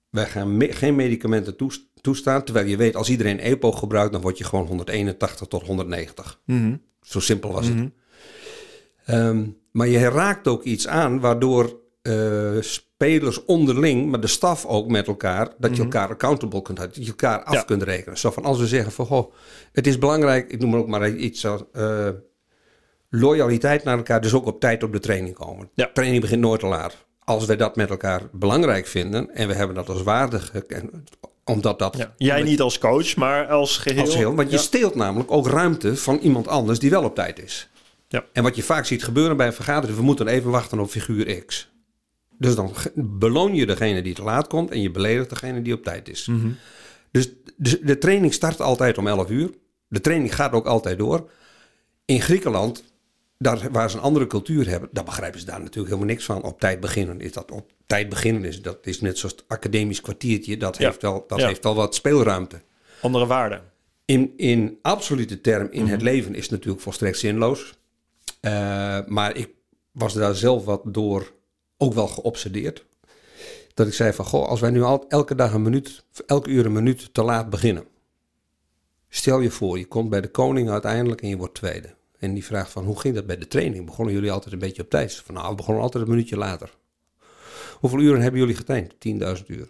wij gaan me- geen medicamenten toes- toestaan. Terwijl je weet, als iedereen EPO gebruikt, dan word je gewoon 181 tot 190. Mhm. Zo simpel was Mhm. het. Ehm, maar je raakt ook iets aan waardoor eh, spelers onderling, maar de staf ook met elkaar, dat je elkaar accountable kunt houden, dat je elkaar af Mhm. Ja. kunt rekenen. Zo van als we zeggen van goh, het is belangrijk, ik noem ook maar iets als eh, loyaliteit naar elkaar, dus ook op tijd op de training komen. Ja. Training begint nooit te laat. Als we dat met elkaar belangrijk vinden en we hebben dat als waardig, omdat dat Ja. Jij niet als coach, maar als geheel. als heel, want je Ja. steelt namelijk ook ruimte van iemand anders die wel op tijd is. Ja. En wat je vaak ziet gebeuren bij een vergadering, we moeten even wachten op figuur X. Dus dan beloon je degene die te laat komt en je beledigt degene die op tijd is. Mhm. Dus de, de training start altijd om 11 uur. De training gaat ook altijd door. In Griekenland, daar, waar ze een andere cultuur hebben, daar begrijpen ze daar natuurlijk helemaal niks van. Op tijd beginnen is dat op tijd beginnen is dat is net zoals het academisch kwartiertje. Dat, Ja. heeft, wel, dat Ja. heeft wel wat speelruimte. Andere waarden. In, in absolute term in Mhm. het leven is het natuurlijk volstrekt zinloos. Eh, maar ik was daar zelf wat door ook wel geobsedeerd. Dat ik zei van, goh, als wij nu al, elke dag een minuut, elke uur een minuut te laat beginnen. Stel je voor, je komt bij de koning uiteindelijk en je wordt tweede. En die vraagt van, hoe ging dat bij de training? Begonnen jullie altijd een beetje op tijd? Van, nou, we begonnen altijd een minuutje later. Hoeveel uren hebben jullie getraind? 10.000 uur.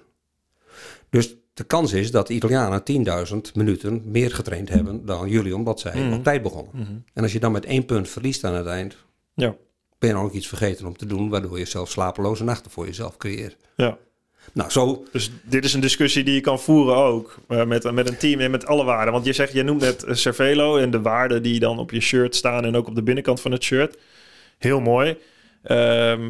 Dus de kans is dat de Italianen 10.000 minuten meer getraind hebben dan jullie, omdat zij Mhm. op tijd begonnen. En als je dan met één punt verliest aan het eind, Ja. ben je dan ook iets vergeten om te doen, waardoor je zelf slapeloze nachten voor jezelf creëert. ja. Nou, zo, Dus dit is een discussie die je kan voeren ook eh, met, met een team en met alle waarden. Want je zegt, je noemt net eh, Cervelo en de waarden die dan op je shirt staan en ook op de binnenkant van het shirt. Heel mooi. Ehm,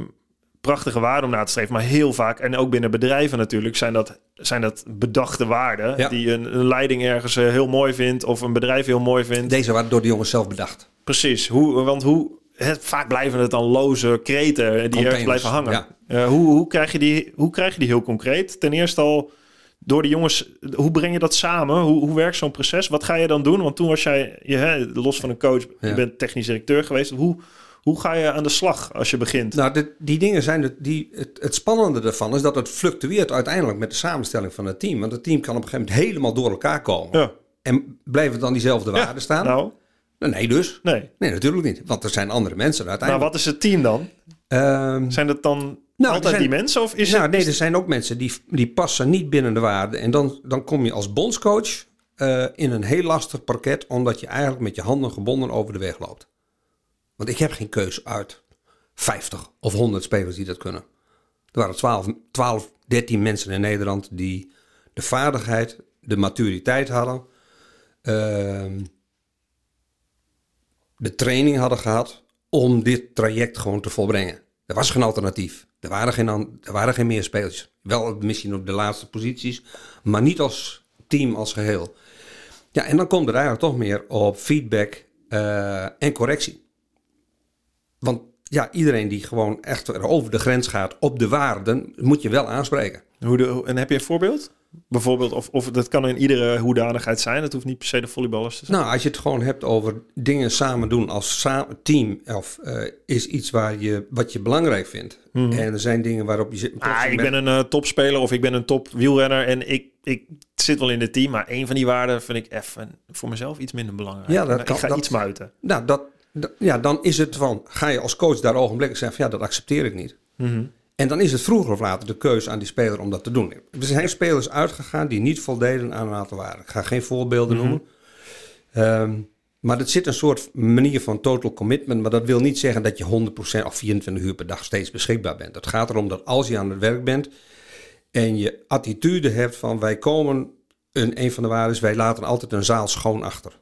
prachtige waarden om na te streven, maar heel vaak, en ook binnen bedrijven natuurlijk, zijn dat, zijn dat bedachte waarden Ja. die een, een leiding ergens eh, heel mooi vindt of een bedrijf heel mooi vindt. deze waren door de jongens zelf bedacht. Precies, hoe, want hoe, het, vaak blijven het dan loze kreten die ergens Containers, blijven hangen. ja. Eh, hoe, hoe, krijg je die, hoe krijg je die heel concreet? Ten eerste al door de jongens, hoe breng je dat samen? Hoe, hoe werkt zo'n proces? Wat ga je dan doen? Want toen was jij, je, hè, los van een coach, je bent technisch directeur geweest. Hoe, hoe ga je aan de slag als je begint? Nou, dit- die dingen zijn het, die, het, het spannende ervan is dat het fluctueert uiteindelijk met de samenstelling van het team. Want het team kan op een gegeven moment helemaal door elkaar komen. ja, En blijven dan diezelfde waarden staan? nou, Nee, dus. nee. Nee, natuurlijk niet. Want er zijn andere mensen Maar uiteindelijk. wat is het team dan? Ehm, Zijn dat dan er altijd zijn- die mensen? Of is nou, het, nee, er zijn ook mensen die, die passen niet binnen de waarden. En dan, dan kom je als bondscoach eh, in een heel lastig parket, omdat je eigenlijk met je handen gebonden over de weg loopt. Want ik heb geen keus uit 50 of 100 spelers die dat kunnen. Er waren 12, 12 13 mensen in Nederland die de vaardigheid, de maturiteit hadden, ehm, de training hadden gehad om dit traject gewoon te volbrengen. Er was geen alternatief. Er waren geen, er waren geen meer spelers. Wel misschien op de laatste posities, maar niet als team als geheel. Ja, en dan komt er eigenlijk toch meer op feedback eh, en correctie. Want ja, iedereen die gewoon echt er over de grens gaat op de waarden, moet je wel aanspreken. Hoe en heb je een voorbeeld? Bijvoorbeeld, of, of dat kan in iedere hoedanigheid zijn. Het hoeft niet per se de volleyballers te zijn. Nou, als je het gewoon hebt over dingen samen doen als sa- team, of eh, is iets waar je, wat je belangrijk vindt. En er zijn dingen waarop je zit. Mhm. Ah, ik ben een eh, topspeler of ik ben een top wielrenner en ik, ik zit wel in het team, maar een van die waarden vind ik even voor mezelf iets minder belangrijk. Ja, dat ik kan- ga dat- iets muiten. Nou, dat, dat- ja, dan is het van, ga je als coach daar ogenblikkelijk zeggen van ja, dat accepteer ik niet. Mhm. En dan is het vroeger of later de keuze aan die speler om dat te doen. Er zijn spelers uitgegaan die niet voldeden aan een aantal waarden. Ik ga geen voorbeelden noemen. Ehm, maar er zit een soort manier van total commitment. Maar dat wil niet zeggen dat je 100% of 24 uur per dag steeds beschikbaar bent. Het gaat erom dat als je aan het werk bent en je attitude hebt van wij komen, een, een van de waarden is wij laten altijd een zaal schoon achter.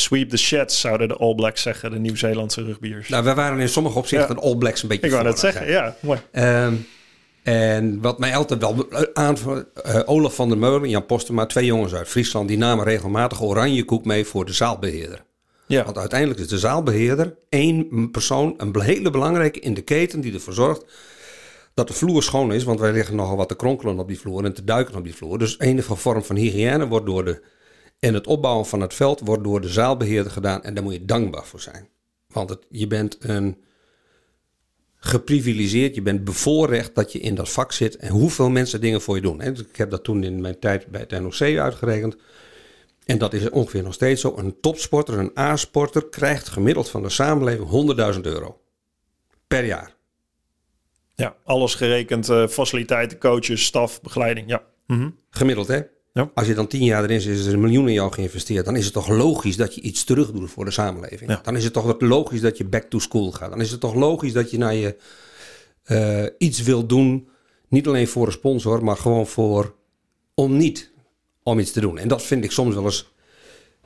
Sweep the sheds, zouden de All Blacks zeggen, de Nieuw-Zeelandse rugbiers. Nou, wij waren in sommige opzichten Ja. de All Blacks een beetje ik wou vooraan, zeggen, ja. mooi. Ehm, en wat mij altijd wel aan... eh, Olaf van der Meulen en Jan Postema, twee jongens uit Friesland... die namen regelmatig oranje koek mee voor de zaalbeheerder. Ja. Want uiteindelijk is de zaalbeheerder één persoon... een hele belangrijke in de keten die ervoor zorgt... dat de vloer schoon is. Want wij liggen nogal wat te kronkelen op die vloer en te duiken op die vloer. Dus enige vorm van hygiëne wordt door de... en het opbouwen van het veld wordt door de zaalbeheerder gedaan. En daar moet je dankbaar voor zijn. Want het, je bent een geprivilegeerd, je bent bevoorrecht dat je in dat vak zit en hoeveel mensen dingen voor je doen. hè. Dus Ik heb dat toen in mijn tijd bij het NOC uitgerekend. En dat is ongeveer nog steeds zo. Een topsporter, een A-sporter, krijgt gemiddeld van de samenleving 100.000 euro per jaar. ja, alles gerekend, eh, faciliteiten, coaches, staf, begeleiding. Ja. Mhm. Gemiddeld, hè? Ja. Als je dan tien jaar erin zit, is er een miljoen in jou geïnvesteerd. Dan is het toch logisch dat je iets terug doet voor de samenleving. Ja. Dan is het toch logisch dat je back to school gaat. Dan is het toch logisch dat je naar je eh, iets wil doen. Niet alleen voor een sponsor, maar gewoon voor om niet om iets te doen. En dat vind ik soms wel eens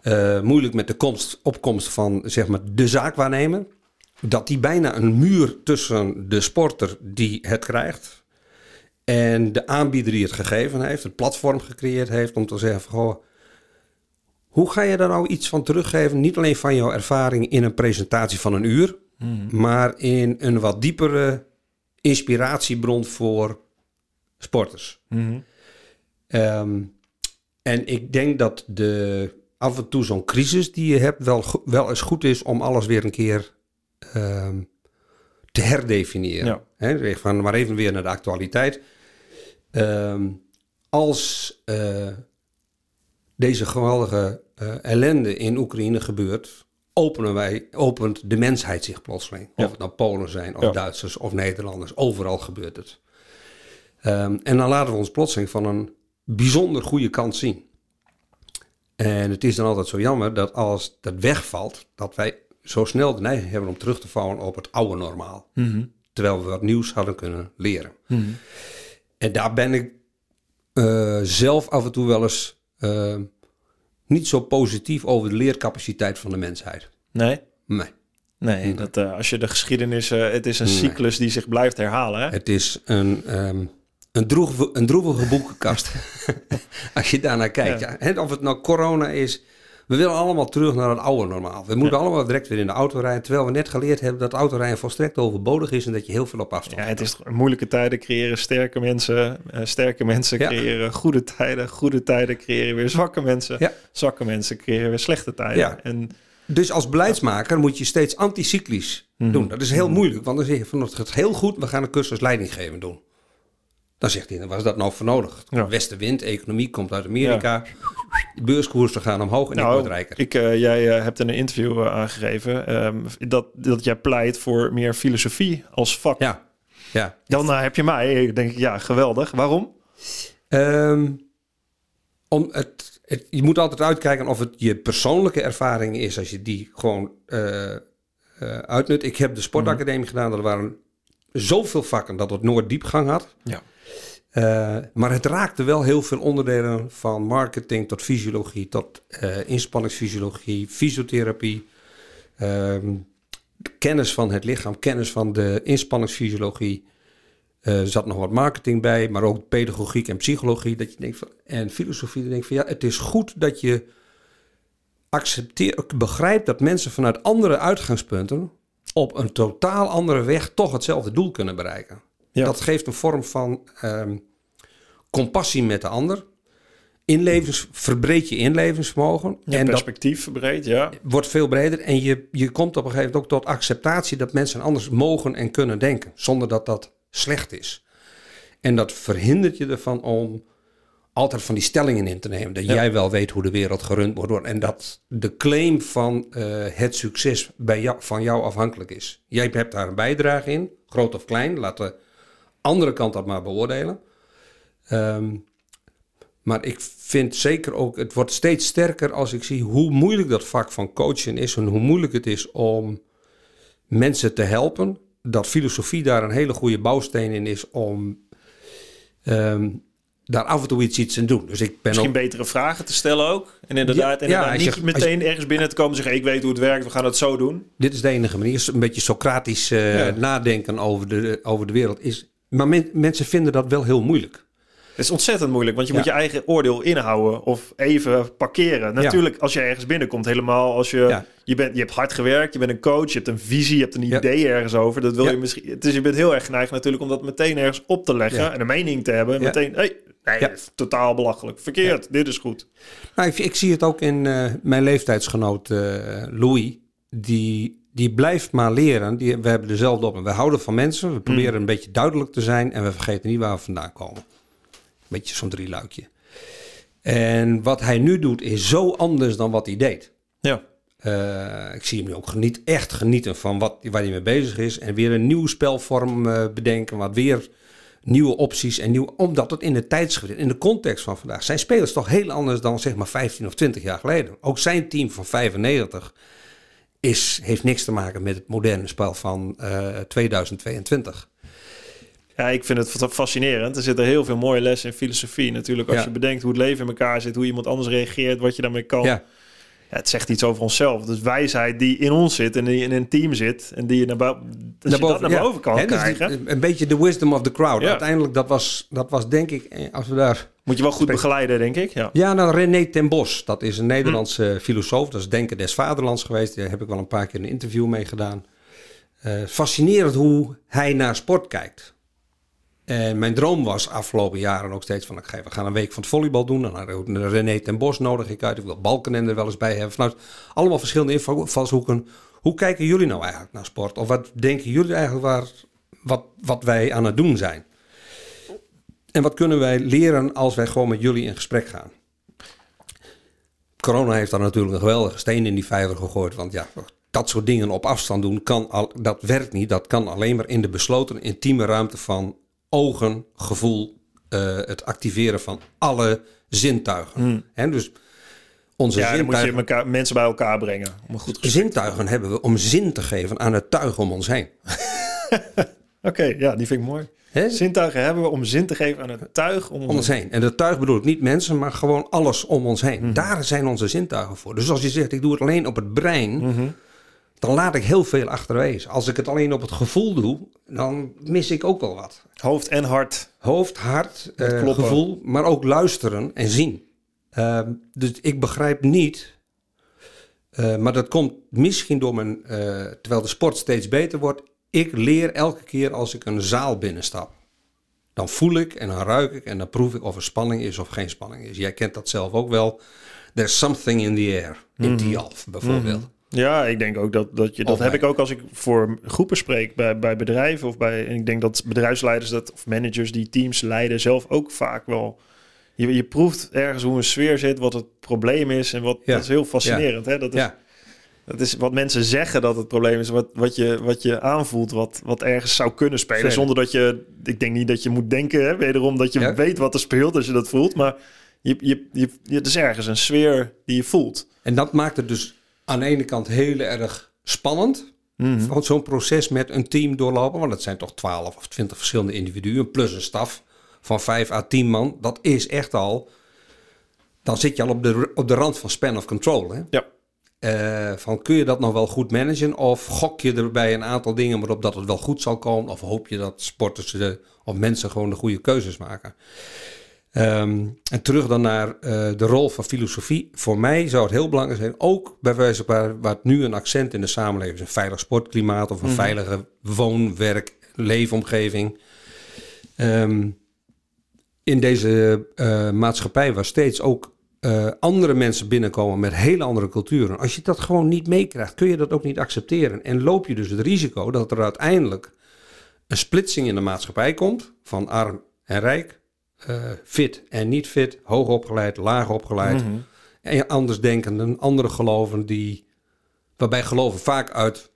eh, moeilijk met de komst, opkomst van zeg maar, de zaakwaarnemer. Dat die bijna een muur tussen de sporter die het krijgt en de aanbieder die het gegeven heeft, het platform gecreëerd heeft om te zeggen van, goh, hoe ga je daar nou iets van teruggeven? Niet alleen van jouw ervaring in een presentatie van een uur, maar in een wat diepere inspiratiebron voor sporters. Mhm. Ehm, en ik denk dat de, af en toe zo'n crisis die je hebt wel, wel eens goed is om alles weer een keer ehm, te herdefiniëren. Ja. Zeg van maar even weer naar de actualiteit. Ehm, als eh, deze geweldige eh, ellende in Oekraïne gebeurt, openen wij, opent de mensheid zich plotseling. Ja. Of het nou Polen zijn, of Ja. Duitsers, of Nederlanders. Overal gebeurt het. Ehm, en dan laten we ons plotseling van een bijzonder goede kant zien. En het is dan altijd zo jammer dat als dat wegvalt, dat wij zo snel de neiging hebben om terug te vallen op het oude normaal. Mhm. Terwijl we wat nieuws hadden kunnen leren. Mhm. En daar ben ik eh, zelf af en toe wel eens eh, niet zo positief over de leercapaciteit van de mensheid. Nee? Nee. Nee, dat, eh, als je de geschiedenis... het is een Nee. cyclus die zich blijft herhalen. Hè? Het is een, ehm, een, droevige, een droevige boekenkast. [laughs] Als je daarnaar kijkt. Ja. Of het nou corona is. We willen allemaal terug naar het oude normaal. We moeten Ja. allemaal direct weer in de auto rijden. Terwijl we net geleerd hebben dat autorijden volstrekt overbodig is. En dat je heel veel op afstand Ja, het is moeilijke tijden creëren sterke mensen. eh, sterke mensen Ja. creëren goede tijden. Goede tijden creëren weer zwakke mensen. Ja. Zwakke mensen creëren weer slechte tijden. Ja. En Dus als beleidsmaker moet je steeds anticyclisch Mhm. doen. Dat is heel moeilijk. Want dan zeg je van het gaat heel goed. We gaan een cursus leidinggeven doen. Dan zegt hij, was dat nou voor nodig? Ja. Westenwind, economie komt uit Amerika. De beurskoersen gaan omhoog en ik nou, word rijker. ik, eh, jij eh, hebt in een interview eh, aangegeven ehm, dat, dat jij pleit voor meer filosofie als vak. Ja, ja. Dan heb je mij. Ik denk, ja, geweldig. Waarom? Ehm, om het, het- je moet altijd uitkijken of het je persoonlijke ervaring is als je die gewoon uitnut. Ik heb de sportacademie gedaan, er waren zoveel vakken dat het nooit diepgang had. Ja. Eh, maar het raakte wel heel veel onderdelen van marketing tot fysiologie, tot eh, inspanningsfysiologie, fysiotherapie, ehm, kennis van het lichaam, kennis van de inspanningsfysiologie. Eh, Er zat nog wat marketing bij, maar ook pedagogiek en psychologie. Dat je denkt en filosofie, dat je denkt van ja, het is goed dat je accepteert, begrijpt dat mensen vanuit andere uitgangspunten op een totaal andere weg toch hetzelfde doel kunnen bereiken. Ja. Dat geeft een vorm van ehm, compassie met de ander. Inlevens, verbreed je inlevingsvermogen. Ja, en perspectief verbreed, ja. wordt veel breder. En je, je komt op een gegeven moment ook tot acceptatie dat mensen anders mogen en kunnen denken. Zonder dat dat slecht is. En dat verhindert je ervan om altijd van die stellingen in te nemen. Dat Ja. jij wel weet hoe de wereld gerund moet worden. En dat de claim van eh, het succes bij jou, van jou afhankelijk is. Jij hebt daar een bijdrage in, groot of klein. Laat de andere kant dat maar beoordelen. Ehm, maar ik vind zeker ook, het wordt steeds sterker als ik zie hoe moeilijk dat vak van coachen is. En hoe moeilijk het is om mensen te helpen. Dat filosofie daar een hele goede bouwsteen in is om ehm, daar af en toe iets, iets in te doen. Dus ik ben Misschien ook, betere vragen te stellen ook. En inderdaad, Ja, inderdaad ja, niet meteen ergens binnen te komen en zeggen... ik weet hoe het werkt, we gaan het zo doen. dit is de enige manier. Een beetje Socratisch eh, Ja. nadenken over de, over de wereld. Is, maar men- mensen vinden dat wel heel moeilijk. Het is ontzettend moeilijk, want je Ja. moet je eigen oordeel inhouden of even parkeren. Natuurlijk, als je ergens binnenkomt, helemaal als je, Ja. je, bent, je hebt hard gewerkt, je bent een coach, je hebt een visie, je hebt een idee ergens over. Dat wil je misschien. Dus je bent heel erg geneigd natuurlijk om dat meteen ergens op te leggen en een mening te hebben. Meteen, hey, nee, Ja. dat is totaal belachelijk. Verkeerd, dit is goed. Nou, ik, ik zie het ook in eh, mijn leeftijdsgenoot eh, Louis. Die, die blijft maar leren. Die, we hebben dezelfde op. We houden van mensen. We proberen een beetje duidelijk te zijn. En we vergeten niet waar we vandaan komen. Een beetje zo'n drieluikje. En wat hij nu doet is zo anders dan wat hij deed. Ja. Eh, ik zie hem nu ook geniet, echt genieten van wat, waar hij mee bezig is. En weer een nieuwe spelvorm eh, bedenken. Wat weer nieuwe opties. En nieuw, omdat het in de tijdsgewicht, in de context van vandaag. Zijn spelers toch heel anders dan zeg maar 15 of 20 jaar geleden. Ook zijn team van 95 is, heeft niks te maken met het moderne spel van eh, 2022. Ja, ik vind het fascinerend. Er zitten heel veel mooie lessen in filosofie. Natuurlijk, als Ja. je bedenkt hoe het leven in elkaar zit, hoe iemand anders reageert, wat je daarmee kan. Ja, Ja, het zegt iets over onszelf. Dus wijsheid die in ons zit en die in een team zit en die je naar, je boven kan dus die- krijgen, een beetje de wisdom of the crowd. Uiteindelijk, dat was, dat was denk ik, eh, als we daar moet je wel goed begeleiden, denk ik. Ja. Ja, nou René ten Bos, dat is een Nederlandse Hm. filosoof. Dat is Denken des Vaderlands geweest. Daar heb ik wel een paar keer een interview mee gedaan. Eh, fascinerend hoe hij naar sport kijkt. En mijn droom was afgelopen jaren ook steeds van... oké, we gaan een week van het volleybal doen. Dan René ten Bos nodig ik uit. Ik wil Balkenende er wel eens bij hebben. Vanuit allemaal verschillende invalshoeken. Hoe kijken jullie nou eigenlijk naar sport? Of wat denken jullie eigenlijk waar, wat, wat wij aan het doen zijn? En wat kunnen wij leren als wij gewoon met jullie in gesprek gaan? Corona heeft daar natuurlijk een geweldige steen in die vijver gegooid. Want ja, dat soort dingen op afstand doen, kan al, dat werkt niet. Dat kan alleen maar in de besloten, intieme ruimte van ogen, gevoel, eh, het activeren van alle zintuigen. Hè, dus onze Ja, dan moet je zintuigen, elkaar, mensen bij elkaar brengen. Om een goed zintuigen hebben we om zin te geven aan het tuig om ons heen. [laughs] Oké, ja, die vind ik mooi. Zintuigen hebben we om zin te geven aan het tuig. Om om ons heen. En dat tuig bedoel ik niet mensen, maar gewoon alles om ons heen. Mhm. Daar zijn onze zintuigen voor. Dus als je zegt, ik doe het alleen op het brein, Mhm. Dan laat ik heel veel achterwege. Als ik het alleen op het gevoel doe, dan mis ik ook wel wat. Hoofd en hart. Hoofd, hart, eh, gevoel, maar ook luisteren en zien. Ehm, dus ik begrijp niet, eh, maar dat komt misschien door mijn, eh, terwijl de sport steeds beter wordt. Ik leer elke keer als ik een zaal binnenstap. Dan voel ik en dan ruik ik en dan proef ik of er spanning is of geen spanning is. Jij kent dat zelf ook wel. There's something in the air. In Tialf bijvoorbeeld. Ja, ik denk ook dat, dat je... Dat Of heb ik ook als ik voor groepen spreek bij, bij bedrijven of bij... En ik denk dat bedrijfsleiders dat, of managers die teams leiden zelf ook vaak wel... Je, je proeft ergens hoe een sfeer zit, wat het probleem is. En wat, Ja. dat is heel fascinerend. Hè? Dat, is, Ja, dat is wat mensen zeggen dat het probleem is. Wat, wat, je, wat je aanvoelt, wat, wat ergens zou kunnen spelen. Zeker. Zonder dat je... Ik denk niet dat je moet denken, hè, wederom, dat je Ja. weet wat er speelt als je dat voelt. Maar Je, je, je, je, het is ergens een sfeer die je voelt. En dat maakt het dus aan de ene kant heel erg spannend. Want zo'n proces met een team doorlopen, want het zijn toch 12 of 20 verschillende individuen, plus een staf van 5 à 10 man, dat is echt al. Dan zit je al op de, op de rand van span of control. Hè? Ja. Eh, van kun je dat nog wel goed managen? Of gok je erbij een aantal dingen waarop dat het wel goed zal komen? Of hoop je dat sporters de, of mensen gewoon de goede keuzes maken? Ehm, en terug dan naar eh, de rol van filosofie. Voor mij zou het heel belangrijk zijn, ook bij wijze van het nu een accent in de samenleving is, een veilig sportklimaat of een veilige woon, werk, leefomgeving. Ehm, in deze eh, maatschappij waar steeds ook eh, andere mensen binnenkomen met hele andere culturen. Als je dat gewoon niet meekrijgt, kun je dat ook niet accepteren. En loop je dus het risico dat er uiteindelijk een splitsing in de maatschappij komt van arm en rijk, fit en niet fit, hoog opgeleid, laag opgeleid, Mhm. en anders denkenden, andere geloven die, waarbij geloven vaak uit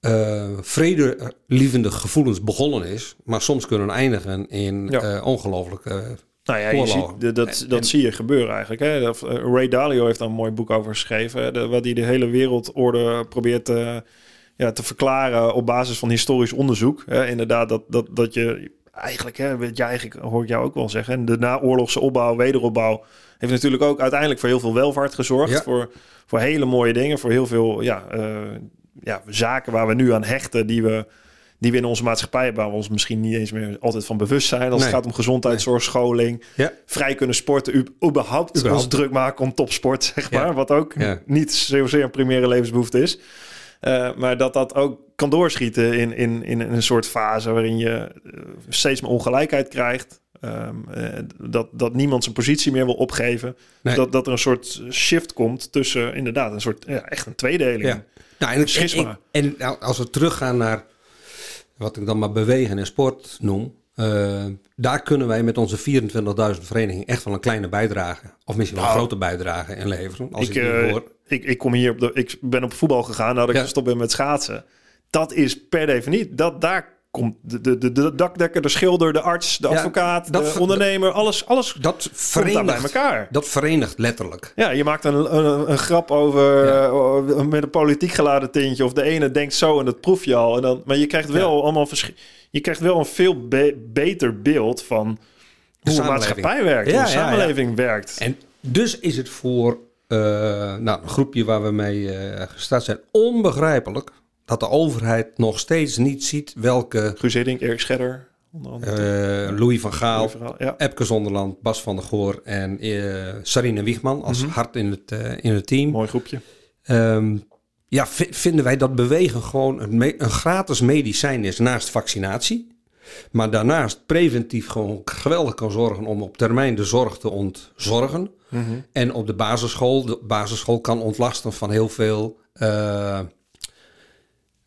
eh vredelievende gevoelens begonnen is, maar soms kunnen eindigen in Ja. eh ongelooflijke Nou ja, je ziet, dat, En- dat en- zie je gebeuren eigenlijk. Hè? Eh, Ray Dalio heeft daar een mooi boek over geschreven. De, wat hij de hele wereldorde probeert te, ja, te verklaren op basis van historisch onderzoek. Hè? Inderdaad, dat, dat, dat je eigenlijk, hè, jij, eigenlijk hoor ik jou ook wel zeggen, de naoorlogse opbouw, wederopbouw, heeft natuurlijk ook uiteindelijk voor heel veel welvaart gezorgd. Ja. Voor, voor hele mooie dingen, voor heel veel ja, eh, ja, zaken waar we nu aan hechten, die we, die we in onze maatschappij hebben, waar we ons misschien niet eens meer altijd van bewust zijn. Als Nee. het gaat om gezondheidszorg, scholing, Ja. vrij kunnen sporten, u- überhaupt, Überhaupt. ons druk maken om topsport, [laughs] zeg maar. Wat ook niet zozeer een primaire levensbehoefte is. Eh, maar dat dat ook kan doorschieten in, in, in een soort fase waarin je eh, steeds meer ongelijkheid krijgt. Ehm, eh, dat, dat niemand zijn positie meer wil opgeven. Nee. Dat, dat er een soort shift komt tussen inderdaad een soort ja, echt een tweedeling. Ja. Nou, en, Schisma. en, en nou, als we teruggaan naar wat ik dan maar bewegen en sport noem. Eh, daar kunnen wij met onze 24.000 verenigingen echt wel een kleine bijdrage. Of misschien wel een Nou, grote bijdrage in leveren. Als ik, eh, hoor. ik, ik kom hier op de, ik ben op voetbal gegaan nadat ik Ja. gestopt ben met schaatsen. Dat is per definitie, dat daar komt de, de, de, de dakdekker, de schilder, de arts, de Ja, advocaat, dat de ondernemer, alles, alles Dat komt daar bij verenigt, elkaar. dat verenigt letterlijk. Ja, je maakt een, een, een grap over Ja. eh, met een politiek geladen tintje. Of de ene denkt zo en dat proef je al. En dan, maar je krijgt wel allemaal verschi- Je krijgt wel een veel be- beter beeld van hoe de maatschappij werkt, Ja, hoe de ja, ja. samenleving werkt. En dus is het voor eh, nou, een groepje waar we mee eh, gestart zijn onbegrijpelijk dat de overheid nog steeds niet ziet welke Guus Hiddink, Erik Scherder, onder andere. eh, Louis van Gaal, ja. Epke Zonderland, Bas van der Goor en eh Sarine Wiegman als Mhm. hart in het, eh, in het team. Mooi groepje. Ehm, ja, vi- vinden wij dat bewegen gewoon een, een gratis medicijn is naast vaccinatie. Maar daarnaast preventief gewoon geweldig kan zorgen om op termijn de zorg te ontzorgen. En op de basisschool, de basisschool kan ontlasten van heel veel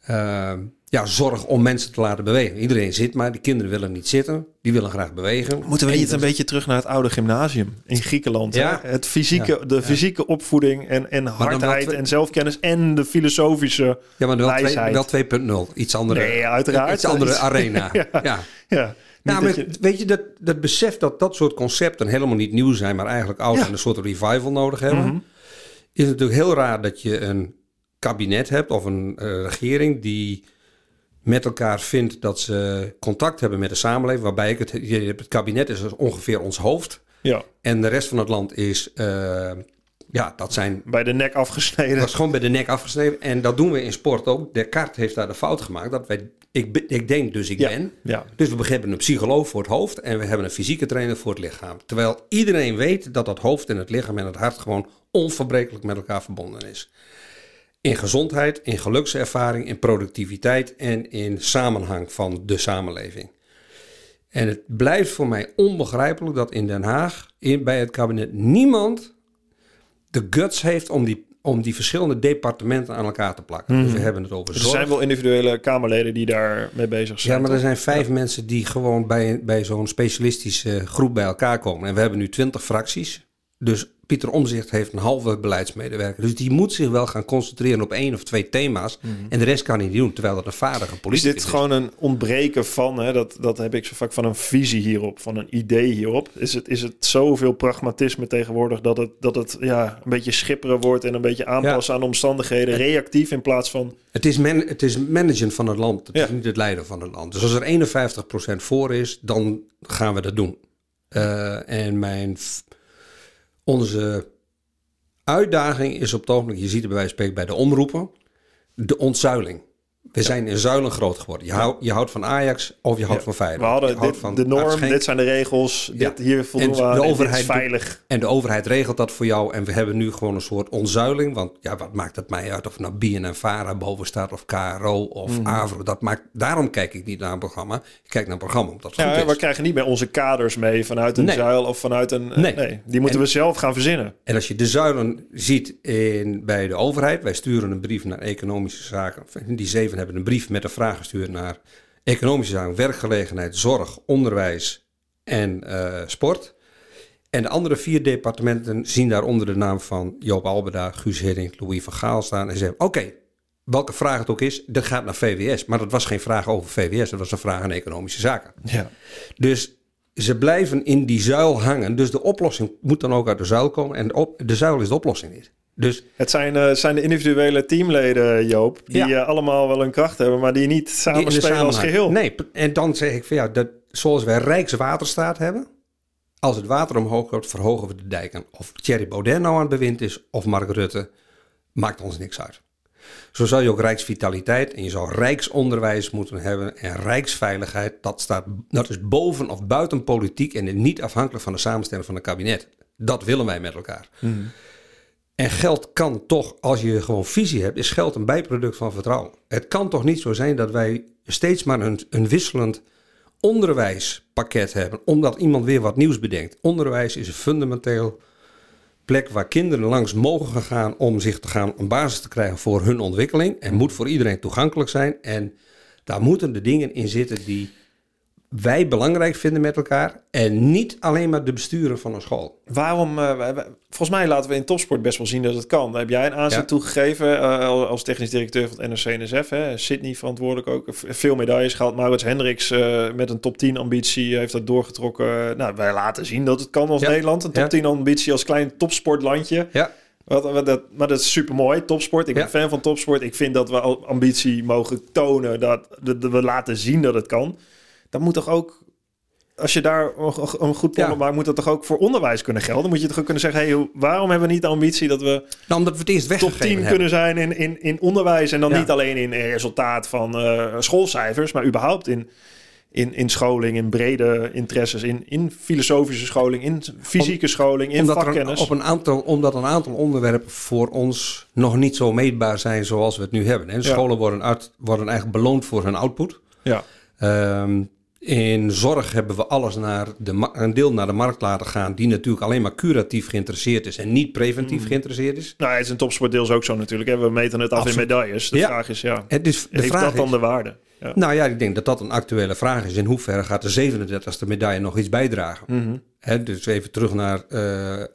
eh, ja, zorg om mensen te laten bewegen. Iedereen zit maar, die kinderen willen niet zitten, die willen graag bewegen. Moeten we niet een beetje terug naar het oude gymnasium in Griekenland? Ja. Hè? Het fysieke, de fysieke opvoeding en, en hardheid twee- en zelfkennis en de filosofische Ja, maar wel, twee, wel 2.0. Iets andere, Nee, uiteraard. iets andere Iets- arena. [laughs] Ja. ja. Maar je- weet je, dat, dat besef dat dat soort concepten helemaal niet nieuw zijn, maar eigenlijk oud en een soort revival nodig hebben, Mhm. is het natuurlijk heel raar dat je een kabinet hebt of een eh, regering die met elkaar vindt dat ze contact hebben met de samenleving, waarbij ik het, je hebt het kabinet is dus ongeveer ons hoofd ja, en de rest van het land is, eh, ja, dat zijn bij de nek afgesneden. dat is gewoon bij de nek afgesneden. En dat doen we in sport ook. Descartes heeft daar de fout gemaakt. Dat wij, ik, ik denk dus ik Ja, ben. ja. Dus we hebben een psycholoog voor het hoofd. En we hebben een fysieke trainer voor het lichaam. Terwijl iedereen weet dat het hoofd en het lichaam en het hart gewoon onverbrekelijk met elkaar verbonden is. In gezondheid, in gelukservaring, in productiviteit en in samenhang van de samenleving. En het blijft voor mij onbegrijpelijk dat in Den Haag, in, bij het kabinet, niemand de guts heeft om die, om die verschillende departementen aan elkaar te plakken. Dus we hebben het over Er zijn wel individuele Kamerleden die daarmee bezig zijn. Ja, maar er zijn vijf mensen die gewoon bij, bij zo'n specialistische groep bij elkaar komen. En we hebben nu twintig fracties. Dus Pieter Omzicht heeft een halve beleidsmedewerker. Dus die moet zich wel gaan concentreren op één of twee thema's. En de rest kan hij niet doen, terwijl dat een vaardige Is politicus dit gewoon een ontbreken van, hè, dat, dat heb ik zo vaak van een visie hierop, van een idee hierop? Is het, is het zoveel pragmatisme tegenwoordig dat het, dat het ja, een beetje schipperen wordt en een beetje aanpassen aan omstandigheden, reactief in plaats van... Het is, man, het is managen van het land. Het Ja. is niet het leiden van het land. Dus als er 51% voor is, dan gaan we dat doen. Eh, en mijn, onze uitdaging is op het ogenblik, je ziet het bij wijze van spreken bij de omroepen, de ontzuiling. We zijn in zuilen groot geworden. Je, houdt, je houdt van Ajax of je houdt Ja. van Feyenoord. We hadden dit, van de norm, dit zijn de regels, Ja. dit, hier voldoen En we aan, de overheid veilig. En de overheid regelt dat voor jou. En we hebben nu gewoon een soort ontzuiling. Want ja, wat maakt het mij uit of nou en Vara boven staat of KRO of Mhm. Avro. Dat maakt, daarom kijk ik niet naar een programma. Ik kijk naar een programma omdat het Ja, goed we krijgen niet meer onze kaders mee vanuit een Nee. zuil of vanuit een... Nee. Nee, die moeten En- we zelf gaan verzinnen. En als je de zuilen ziet in, bij de overheid. Wij sturen een brief naar economische zaken. Die zeven hebben een brief met een vraag gestuurd naar economische zaken, werkgelegenheid, zorg, onderwijs en eh, sport. En de andere vier departementen zien daar onder de naam van Joop Albeda, Guus Hiddink, Louis van Gaal staan. En zeggen, oké, welke vraag het ook is, dat gaat naar VWS. Maar dat was geen vraag over VWS, dat was een vraag aan economische zaken. Ja. Dus ze blijven in die zuil hangen. Dus de oplossing moet dan ook uit de zuil komen. En de, de zuil is de oplossing niet. Dus Het zijn, eh, zijn de individuele teamleden, Joop, die Ja. eh, allemaal wel een kracht hebben, maar die niet samen spelen als geheel. Nee, en dan zeg ik van ja, dat, zoals wij Rijkswaterstaat hebben. Als het water omhoog gaat, verhogen we de dijken. Of Thierry Baudet nou aan het bewind is, of Mark Rutte, maakt ons niks uit. Zo zou je ook rijksvitaliteit en je zou rijksonderwijs moeten hebben en rijksveiligheid. Dat, staat, dat is boven of buiten politiek en niet afhankelijk van de samenstelling van het kabinet. Dat willen wij met elkaar. En geld kan toch, als je gewoon visie hebt, is geld een bijproduct van vertrouwen. Het kan toch niet zo zijn dat wij steeds maar een, een wisselend onderwijspakket hebben, omdat iemand weer wat nieuws bedenkt. Onderwijs is een fundamenteel plek waar kinderen langs mogen gaan om zich te gaan een basis te krijgen voor hun ontwikkeling. En moet voor iedereen toegankelijk zijn. En daar moeten de dingen in zitten die wij belangrijk vinden met elkaar. En niet alleen maar de besturen van een school. Waarom, eh, volgens mij laten we in topsport best wel zien dat het kan. Daar heb jij een aanzet Ja. toegegeven eh, als technisch directeur van het NRC-NSF. Sydney verantwoordelijk ook. Veel medailles gehaald. Maurits Hendricks eh, met een top 10 ambitie heeft dat doorgetrokken. Nou, wij laten zien dat het kan als Ja. Nederland. Een top Ja. 10 ambitie als klein topsportlandje. Ja, Wat, wat dat, maar dat is super mooi, topsport. Ik ben Ja. fan van topsport. Ik vind dat we ambitie mogen tonen, dat, dat, dat we laten zien dat het kan. Dat moet toch ook, als je daar een, een goed plan Ja. op maakt, moet dat toch ook voor onderwijs kunnen gelden? Dan moet je toch ook kunnen zeggen, hey, waarom hebben we niet de ambitie dat we nou, omdat we het eerst top weggegeven 10 hebben. kunnen zijn in, in, in onderwijs en dan Ja. niet alleen in resultaat van eh, schoolcijfers, maar überhaupt in, in, in scholing, in brede interesses, in, in filosofische scholing, in fysieke scholing, in omdat, vakkennis. een, op een aantal, omdat een aantal onderwerpen voor ons nog niet zo meetbaar zijn zoals we het nu hebben. En Ja. scholen worden, uit, worden eigenlijk beloond voor hun output. ja. Ehm, in zorg hebben we alles naar de, een deel naar de markt laten gaan, die natuurlijk alleen maar curatief geïnteresseerd is en niet preventief geïnteresseerd is. Nou, het is een topsport deels ook zo natuurlijk. Hè. We meten het af Absoluut. in medailles. De Ja. vraag is, ja, Het is, de heeft vraag dat dan is, de waarde? Ja. Nou ja, ik denk dat dat een actuele vraag is. In hoeverre gaat de 37e medaille nog iets bijdragen? Mhm. Hè, dus even terug naar, eh,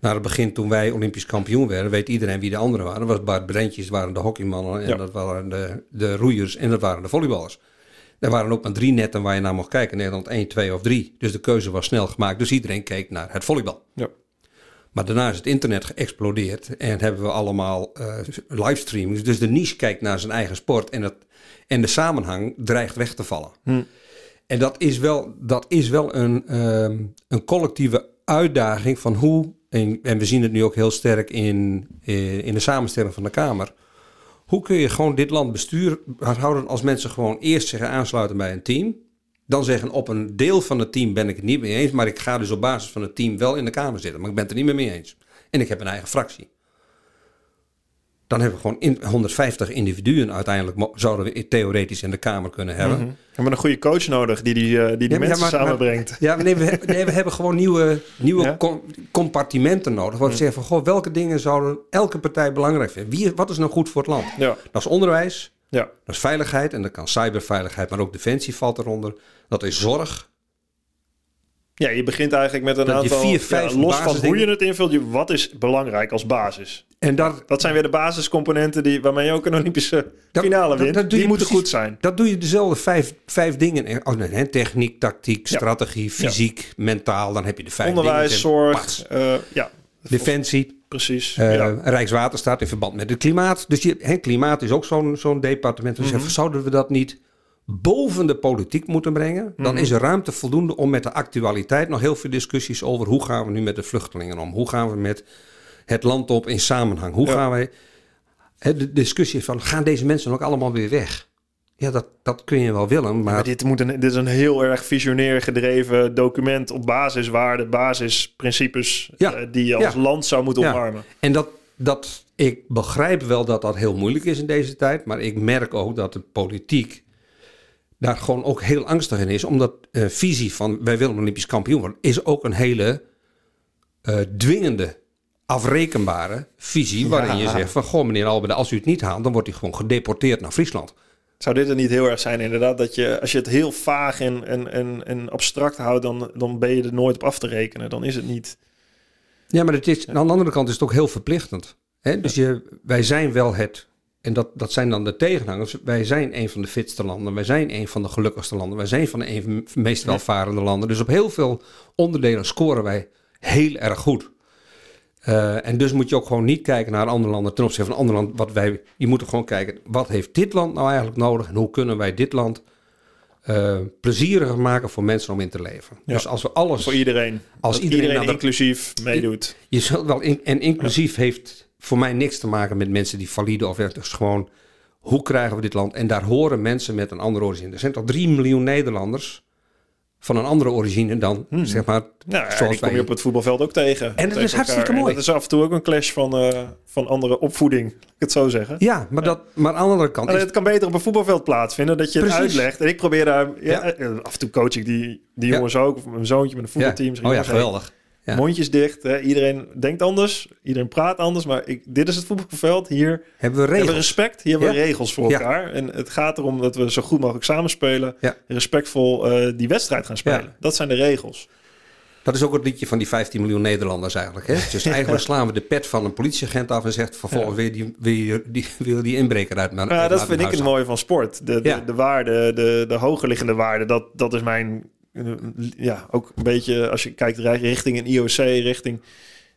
naar het begin toen wij Olympisch kampioen werden. Weet iedereen wie de anderen waren. Dat was Bart Brentjes, waren de hockeymannen. En Ja. dat waren de, de roeiers en dat waren de volleyballers. Er waren ook maar drie netten waar je naar mocht kijken. Nederland 1, 2 of 3. Dus de keuze was snel gemaakt. Dus iedereen keek naar het volleybal. Ja. Maar daarna is het internet geëxplodeerd. En hebben we allemaal eh livestreamings. Dus de niche kijkt naar zijn eigen sport. En, het, en de samenhang dreigt weg te vallen. Hm. En dat is wel, dat is wel een, ehm, een collectieve uitdaging van hoe, en, en we zien het nu ook heel sterk in, eh, in de samenstelling van de Kamer. Hoe kun je gewoon dit land bestuur houden als mensen gewoon eerst zich aansluiten bij een team. Dan zeggen op een deel van het team ben ik het niet mee eens. Maar ik ga dus op basis van het team wel in de Kamer zitten. Maar ik ben het er niet meer mee eens. En ik heb een eigen fractie. Dan hebben we gewoon in, 150 individuen uiteindelijk zouden we theoretisch in de Kamer kunnen hebben. Mhm. We hebben een goede coach nodig die die, eh, die, die Ja, maar- mensen maar- samenbrengt. Ja, nee, we, nee, we hebben gewoon nieuwe, nieuwe Ja? com- compartimenten nodig. Waar we zeggen van, goh, welke dingen zouden elke partij belangrijk vinden? Wie, wat is nou goed voor het land? Ja, Dat is onderwijs, ja. dat is veiligheid en dat kan cyberveiligheid, maar ook defensie valt eronder. Dat is zorg. Ja, je begint eigenlijk met een Dat je aantal... vier, vijf ja, los van hoe je het invult, je, wat is belangrijk als basis? En daar, Dat zijn weer de basiscomponenten die, waarmee je ook een Olympische Dat- finale wint. dat die moeten precies. goed zijn. dat doe je dezelfde vijf, vijf dingen. in. Oh, nee, hè, techniek, tactiek, Ja. strategie, fysiek, mentaal. Dan heb je de vijf Onderwijs, dingen. zorg, Pats. eh, ja, Defensie, precies. eh, ja. Rijkswaterstaat in verband met het klimaat. Dus je, hè, klimaat is ook zo'n zo'n departement. Dus Mhm. zouden we dat niet boven de politiek moeten brengen? Dan Mhm. is er ruimte voldoende om met de actualiteit nog heel veel discussies over hoe gaan we nu met de vluchtelingen om? Hoe gaan we met het land op in samenhang? Hoe Ja. gaan wij... De discussie is van, gaan deze mensen ook allemaal weer weg? Ja, dat, dat kun je wel willen, maar... Maar dit, moet een, dit is een heel erg visionair gedreven document op basiswaarden, basisprincipes Ja. eh, die je als Ja. land zou moeten Ja. omarmen. En dat, dat, ik begrijp wel dat dat heel moeilijk is in deze tijd. Maar ik merk ook dat de politiek daar gewoon ook heel angstig in is. Omdat eh visie van wij willen Olympisch kampioen worden, is ook een hele eh, dwingende, afrekenbare visie. Waarin je zegt van goh meneer Albede, als u het niet haalt, dan wordt u gewoon gedeporteerd naar Friesland. Zou dit er niet heel erg zijn, inderdaad, dat je als je het heel vaag en, en, en, en abstract houdt, dan, dan ben je er nooit op af te rekenen. Dan is het niet. Ja, maar het is, aan de andere kant is het ook heel verplichtend. Hè? Dus je, wij zijn wel het, en dat, dat zijn dan de tegenhangers, wij zijn een van de fitste landen, wij zijn een van de gelukkigste landen, wij zijn van de een van de meest welvarende landen. Dus op heel veel onderdelen scoren wij heel erg goed. Eh, en dus moet je ook gewoon niet kijken naar andere landen ten opzichte van andere landen. Wat wij, je moet er gewoon kijken, wat heeft dit land nou eigenlijk nodig en hoe kunnen wij dit land eh, plezieriger maken voor mensen om in te leven. Ja. Dus als we alles... Voor iedereen. Als Dat iedereen iedereen, dat- inclusief meedoet. Je zult wel in, en inclusief heeft voor mij niks te maken met mensen die valide of het is gewoon hoe krijgen we dit land? En daar horen mensen met een andere origine. Er zijn toch 3 miljoen Nederlanders van een andere origine dan zeg maar Nou, ja, zoals die kom je op het voetbalveld ook tegen. En dat is hartstikke elkaar. En mooi. dat is af en toe ook een clash van, eh, van andere opvoeding, ik het zo zeggen. Ja, maar, dat, maar aan de andere kant is, het kan beter op een voetbalveld plaatsvinden, dat je het uitlegt. En ik probeer daar, ja, eh, af en toe coach ik die, die jongens ook, of mijn zoontje met een voetbalteam. Oh ja, geweldig. Ja. Mondjes dicht, hè. iedereen denkt anders, iedereen praat anders, maar ik, dit is het voetbalveld. Hier Hebben we hebben we regels? respect, hier hebben we regels voor elkaar. En het gaat erom dat we zo goed mogelijk samenspelen, Ja. respectvol eh, die wedstrijd gaan spelen. Dat zijn de regels. Dat is ook het liedje van die 15 miljoen Nederlanders eigenlijk. Hè? Dus [laughs] eigenlijk slaan we de pet van een politieagent af en zegt vervolgens weer die, weer die, wil die inbreker uit mijn Ja, dat vind ik het mooie van sport. De, de, de waarde, de, de hogerliggende waarde, dat, dat is mijn... eh, Ja, ook een beetje als je kijkt richting een IOC, richting...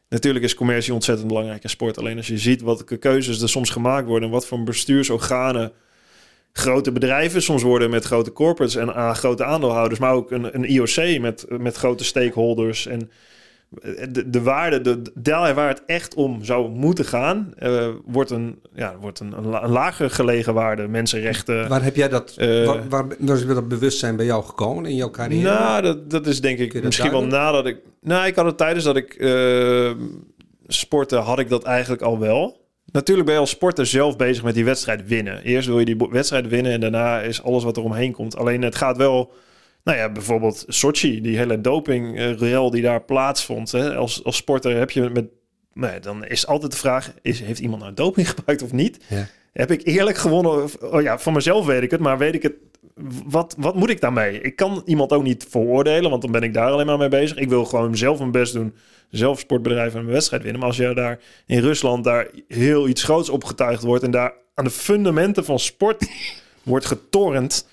Natuurlijk is commercie ontzettend belangrijk in sport. Alleen als je ziet wat keuzes er soms gemaakt worden... en wat voor bestuursorganen grote bedrijven soms worden met grote corporates... en aan grote aandeelhouders, maar ook een, een IOC met, met grote stakeholders... en de, de waarde, de, daar waar het echt om zou moeten gaan, eh, wordt, een, ja, wordt een, een, la- een lager gelegen waarde. Mensenrechten. Waar heb jij dat, Eh, waar, waar, waar is dat bewustzijn bij jou gekomen in jouw carrière? Nou, dat, dat is denk ik misschien wel nadat ik... Nou, ik had het tijdens dat ik eh, sportte, had ik dat eigenlijk al wel. Natuurlijk ben je als sporter zelf bezig met die wedstrijd winnen. Eerst wil je die wedstrijd winnen en daarna is alles wat er omheen komt. Alleen het gaat wel... Nou ja, bijvoorbeeld Sochi, die hele dopingrel die daar plaatsvond. Hè? Als, als sporter heb je met... Nee, dan is altijd de vraag, is, heeft iemand nou doping [laughs] gebruikt of niet? Ja. Heb ik eerlijk gewonnen? Of- Oh ja, van mezelf weet ik het, maar weet ik het? Wat, wat moet ik daarmee? Ik kan iemand ook niet veroordelen, want dan ben ik daar alleen maar mee bezig. Ik wil gewoon zelf mijn best doen, zelf sportbedrijf en mijn wedstrijd winnen. Maar als je daar in Rusland daar heel iets groots opgetuigd wordt en daar aan de fundamenten van sport [laughs] wordt getornd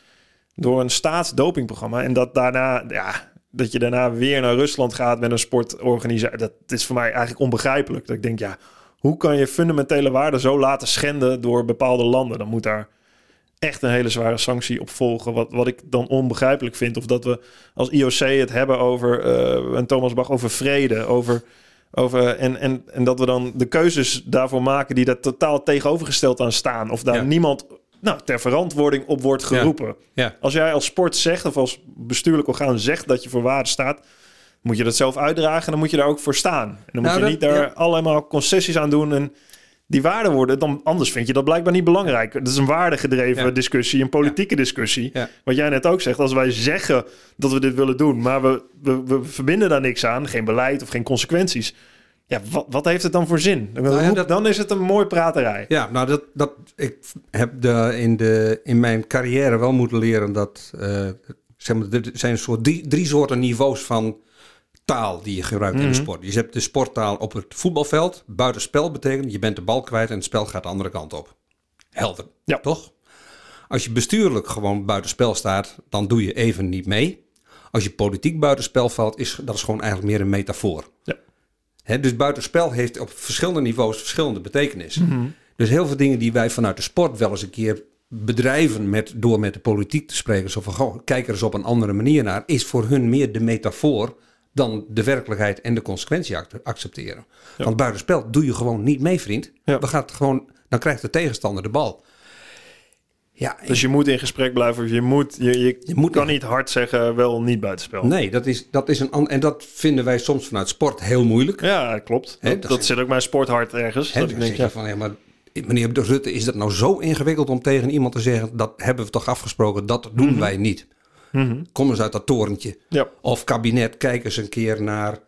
door een staatsdopingprogramma en dat daarna, ja, dat je daarna weer naar Rusland gaat met een sportorganisatie, dat is voor mij eigenlijk onbegrijpelijk. Dat ik denk, ja, hoe kan je fundamentele waarden zo laten schenden door bepaalde landen? Dan moet daar echt een hele zware sanctie op volgen. Wat, wat ik dan onbegrijpelijk vind. Of dat we als IOC het hebben over, eh, en Thomas Bach, over vrede, over... Over, en, en, en dat we dan de keuzes daarvoor maken die daar totaal tegenovergesteld aan staan. Of daar Ja. niemand nou, ter verantwoording op wordt geroepen. Ja. Als jij als sport zegt of als bestuurlijk orgaan zegt dat je voor waarde staat, moet je dat zelf uitdragen en dan moet je daar ook voor staan. En dan moet Nou, je dat- niet daar ja. allemaal concessies aan doen en die waarden worden. Dan, anders vind je dat blijkbaar niet belangrijk. Dat is een waardegedreven Ja. discussie, een politieke discussie. Wat jij net ook zegt, als wij zeggen dat we dit willen doen, maar we, we, we verbinden daar niks aan, geen beleid of geen consequenties. Ja, wat, wat heeft het dan voor zin? Dan, Nou ja, roep- dat- dan is het een mooi praterij. Ja, nou, dat, dat, ik heb de, in, de, in mijn carrière wel moeten leren dat. eh, zeg maar, er zijn een soort drie, drie soorten niveaus van taal die je gebruikt in de Mhm. sport. Je hebt de sporttaal op het voetbalveld. Buitenspel betekent je bent de bal kwijt en het spel gaat de andere kant op. Helder, Ja. toch? Als je bestuurlijk gewoon buitenspel staat, dan doe je even niet mee. Als je politiek buitenspel valt, is dat is gewoon eigenlijk meer een metafoor. Ja. Hè, dus buitenspel heeft op verschillende niveaus verschillende betekenissen. Mhm. Dus heel veel dingen die wij vanuit de sport wel eens een keer bedrijven met, door met de politiek te spreken. Zo van, goh, kijk er eens op een andere manier naar. Is voor hun meer de metafoor dan de werkelijkheid en de consequentie ac- accepteren. Ja. Want buitenspel doe je gewoon niet mee, vriend. Ja. We gaan gewoon, dan krijgt de tegenstander de bal. Ja, Dus je moet in gesprek blijven. of Je, moet, je, je, Je moet kan niet hard zeggen, wel niet buitenspel. nee, dat is, dat is een En dat vinden wij soms vanuit sport heel moeilijk. Ja, klopt. Dat dat zit ook bij sporthart ergens. Dat ik denk, ja, van, ja, maar meneer de Rutte, is dat nou zo ingewikkeld om tegen iemand te zeggen... dat hebben we toch afgesproken, dat doen wij niet. Mhm. Kom eens uit dat torentje. ja. Of kabinet, kijk eens een keer naar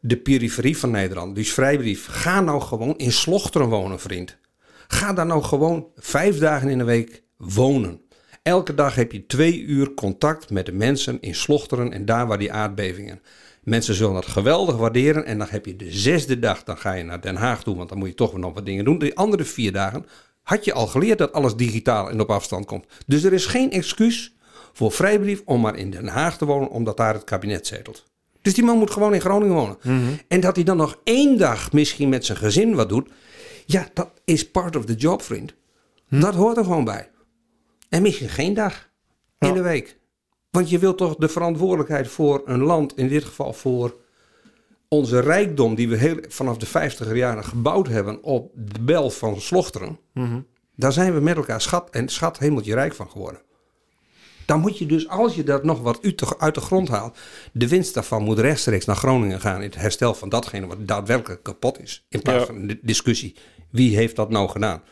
de periferie van Nederland. Dus vrijbrief. Ga nou gewoon in Slochteren wonen, vriend. Ga daar nou gewoon vijf dagen in de week wonen. Elke dag heb je twee uur contact met de mensen in Slochteren en daar waar die aardbevingen. Mensen zullen dat geweldig waarderen. En dan heb je de zesde dag, dan ga je naar Den Haag toe, want dan moet je toch nog wat dingen doen. De andere vier dagen had je al geleerd dat alles digitaal en op afstand komt. Dus er is geen excuus voor vrijbrief om maar in Den Haag te wonen, omdat daar het kabinet zetelt. Dus die man moet gewoon in Groningen wonen. En dat hij dan nog één dag misschien met zijn gezin wat doet, ja, dat is part of the job, vriend. Dat hoort er gewoon bij. En misschien geen dag in Ja. de week. Want je wilt toch de verantwoordelijkheid voor een land, in dit geval voor onze rijkdom, die we heel, vanaf de 50er jaren gebouwd hebben op de bel van Slochteren. Mhm. Daar zijn we met elkaar schat en schat hemeltje rijk van geworden. Dan moet je dus, als je dat nog wat uit de, uit de grond haalt, de winst daarvan moet rechtstreeks naar Groningen gaan in het herstel van datgene wat daadwerkelijk kapot is. In plaats Ja. van de discussie, wie heeft dat nou gedaan?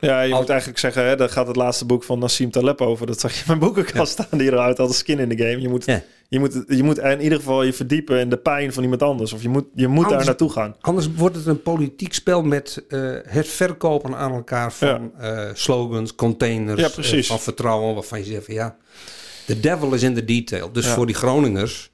Ja, je moet eigenlijk zeggen, hè, daar gaat het laatste boek van Nassim Taleb over. Dat zag je in mijn boekenkast staan, die eruit had, skin in the game. Je moet, Ja. je, moet, je moet in ieder geval je verdiepen in de pijn van iemand anders. Of je moet, je moet daar naartoe gaan. Anders wordt het een politiek spel met eh, het verkopen aan elkaar van eh, slogans, containers, eh, van vertrouwen, waarvan je zegt van ja, the devil is in the detail. Dus voor die Groningers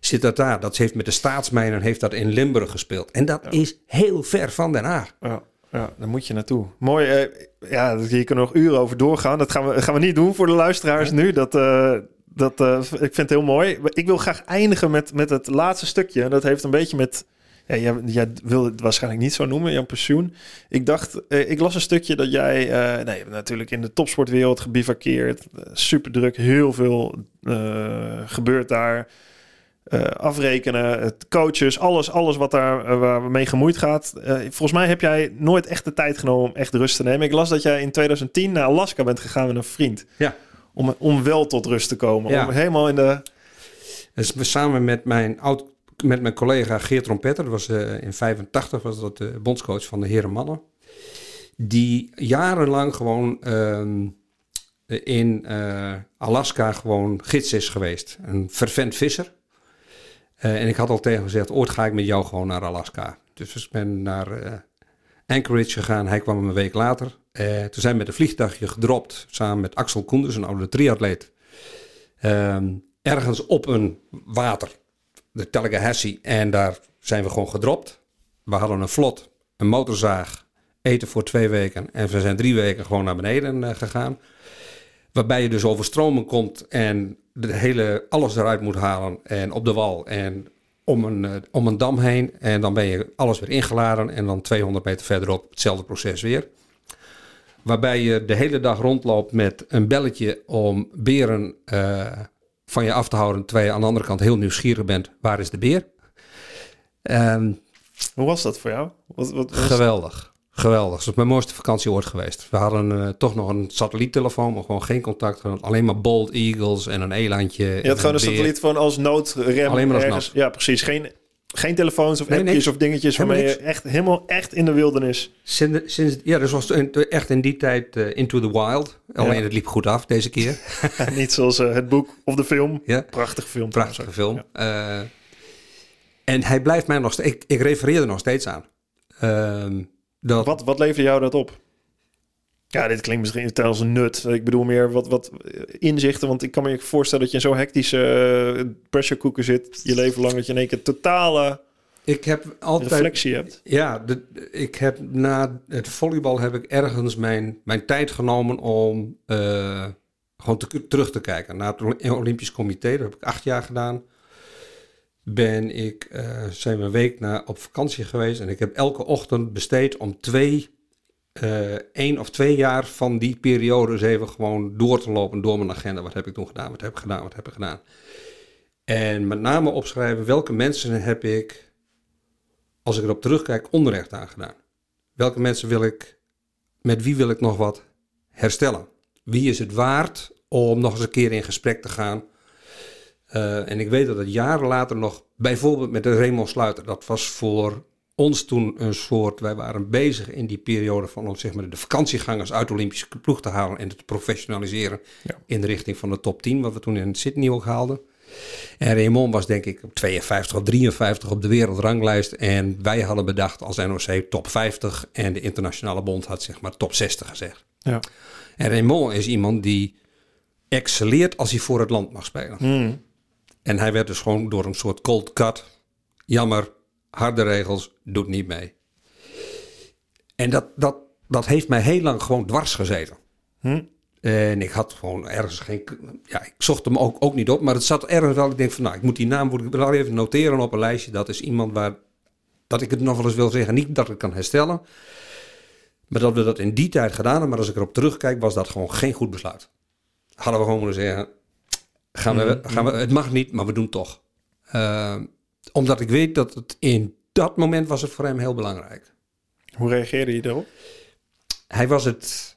zit dat daar. Dat heeft met de staatsmijnen heeft dat in Limburg gespeeld. En dat is heel ver van Den Haag. Ja, ja, daar moet je naartoe. Mooi. eh, ja, hier kunnen we nog uren over doorgaan. Dat gaan we, gaan we niet doen voor de luisteraars nu. Dat, eh, dat, eh, ik vind het heel mooi. Ik wil graag eindigen met, met het laatste stukje. Dat heeft een beetje met... Ja, jij, jij wil het waarschijnlijk niet zo noemen, jouw pensioen. Ik dacht, eh, ik las een stukje dat jij... eh nee, natuurlijk in de topsportwereld gebivakkeerd. Uh, super druk, heel veel eh, gebeurt daar. Eh, afrekenen, het coaches, alles, alles wat daar eh, waar mee gemoeid gaat. Eh, volgens mij heb jij nooit echt de tijd genomen om echt rust te nemen. Ik las dat jij in 2010 naar Alaska bent gegaan met een vriend. Ja. Om, om wel tot rust te komen. Ja. Om helemaal in de... Dus samen met mijn, oud, met mijn collega Geert Trompetter, dat was in 85 was dat de bondscoach van de heren mannen. Die jarenlang gewoon ehm, in Alaska gewoon gids is geweest. Een vervent visser. Eh, en ik had al tegen gezegd, ooit ga ik met jou gewoon naar Alaska. Dus ik ben naar eh, Anchorage gegaan. Hij kwam een week later. Eh, toen zijn we met een vliegtuigje gedropt, samen met Axel Koenders, een oude triatleet. Ehm, ergens op een water, de Tallahassee. En daar zijn we gewoon gedropt. We hadden een vlot, een motorzaag, eten voor twee weken. En we zijn drie weken gewoon naar beneden gegaan. Waarbij je dus over stromen komt en de hele, alles eruit moet halen. En op de wal en om een, eh, om een dam heen. En dan ben je alles weer ingeladen. En dan 200 meter verderop hetzelfde proces weer. Waarbij je de hele dag rondloopt met een belletje om beren eh, van je af te houden. Terwijl je aan de andere kant heel nieuwsgierig bent. Waar is de beer? Ehm, Hoe was dat voor jou? Wat, geweldig. Geweldig. Dat is mijn mooiste vakantie ooit geweest. We hadden eh, toch nog een satelliettelefoon, maar gewoon geen contact. Alleen maar bold eagles en een elandje. Je had gewoon een satelliet van als noodrem. Alleen maar als. Ja, precies. Geen, geen telefoons of Nee, appjes niks. of dingetjes Helemaal waarmee je echt helemaal echt in de wildernis. Sinds, sinds, ja, dus was in- echt in die tijd eh, Into the Wild. Alleen Ja. het liep goed af deze keer. [laughs] Niet zoals eh, het boek of de film. Ja. Prachtige film. Prachtige film. En hij blijft mij nog steeds... Ik, ik refereer er nog steeds aan. Ehm, dat. Wat, wat leverde jou dat op? Ja, dit klinkt misschien als een nut. Ik bedoel meer wat, wat inzichten. Want ik kan me voorstellen dat je in zo'n hectische uh, pressure cooker zit. Je leven lang dat je in één keer totale ik heb altijd reflectie hebt. Ja, de, ik heb na het volleybal heb ik ergens mijn, mijn tijd genomen om uh, gewoon te, terug te kijken. Na het Olympisch Comité, dat heb ik acht jaar gedaan. Ben ik, uh, zijn we een week naar, op vakantie geweest en ik heb elke ochtend besteed om twee uh, één of twee jaar van die periode eens even gewoon door te lopen door mijn agenda. Wat heb ik toen gedaan? Wat heb ik gedaan? Wat heb ik gedaan? En met name opschrijven welke mensen heb ik, als ik erop terugkijk, onrecht aangedaan. Welke mensen wil ik, met wie wil ik nog wat herstellen? Wie is het waard om nog eens een keer in gesprek te gaan? Uh, en ik weet dat het jaren later nog, bijvoorbeeld met de Raymond Sluiter, dat was voor ons toen een soort, wij waren bezig in die periode van om zeg maar, de vakantiegangers uit de Olympische ploeg te halen en te professionaliseren in de richting van de top 10, wat we toen in Sydney ook haalden. En Raymond was denk ik 52 of 53 op de wereldranglijst. En wij hadden bedacht als NOC top 50 en de internationale bond had zeg maar top 60 gezegd. Ja. En Raymond is iemand die excelleert als hij voor het land mag spelen. Hmm. En hij werd dus gewoon door een soort cold cut. Jammer, harde regels, doet niet mee. En dat, dat, dat heeft mij heel lang gewoon dwars gezeten. Hm? En ik had gewoon ergens geen. Ja, ik zocht hem ook, ook niet op, maar het zat ergens wel. Ik denk van, nou, ik moet die naam wel even noteren op een lijstje. Dat is iemand waar. Dat ik het nog wel eens wil zeggen. Niet dat ik kan herstellen. Maar dat we dat in die tijd gedaan hebben. Maar als ik erop terugkijk, was dat gewoon geen goed besluit. Hadden we gewoon moeten zeggen. Gaan we, hm. gaan we, het mag niet, maar we doen het toch. Uh, omdat ik weet dat het in dat moment was het voor hem heel belangrijk. Hoe reageerde hij daarop? Hij was het...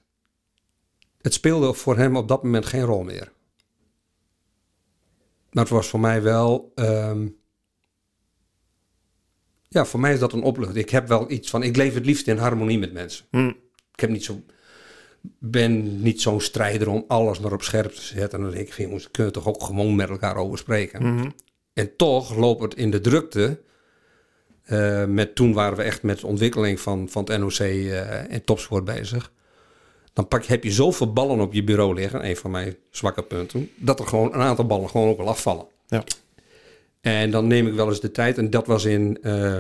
Het speelde voor hem op dat moment geen rol meer. Maar het was voor mij wel... Ehm, ja, voor mij is dat een opluchting. Ik heb wel iets van... Ik leef het liefst in harmonie met mensen. Hm. Ik heb niet zo ben niet zo'n strijder om alles maar op scherp te zetten. En dan denk ik, jongens, kunnen toch ook gewoon met elkaar over spreken. Mm en toch loopt het in de drukte. Uh, met, toen waren we echt met de ontwikkeling van, van het NOC uh, en topsport bezig. Dan pak, heb je zoveel ballen op je bureau liggen, een van mijn zwakke punten, dat er gewoon een aantal ballen gewoon ook wel afvallen. Ja. En dan neem ik wel eens de tijd, en dat was in uh,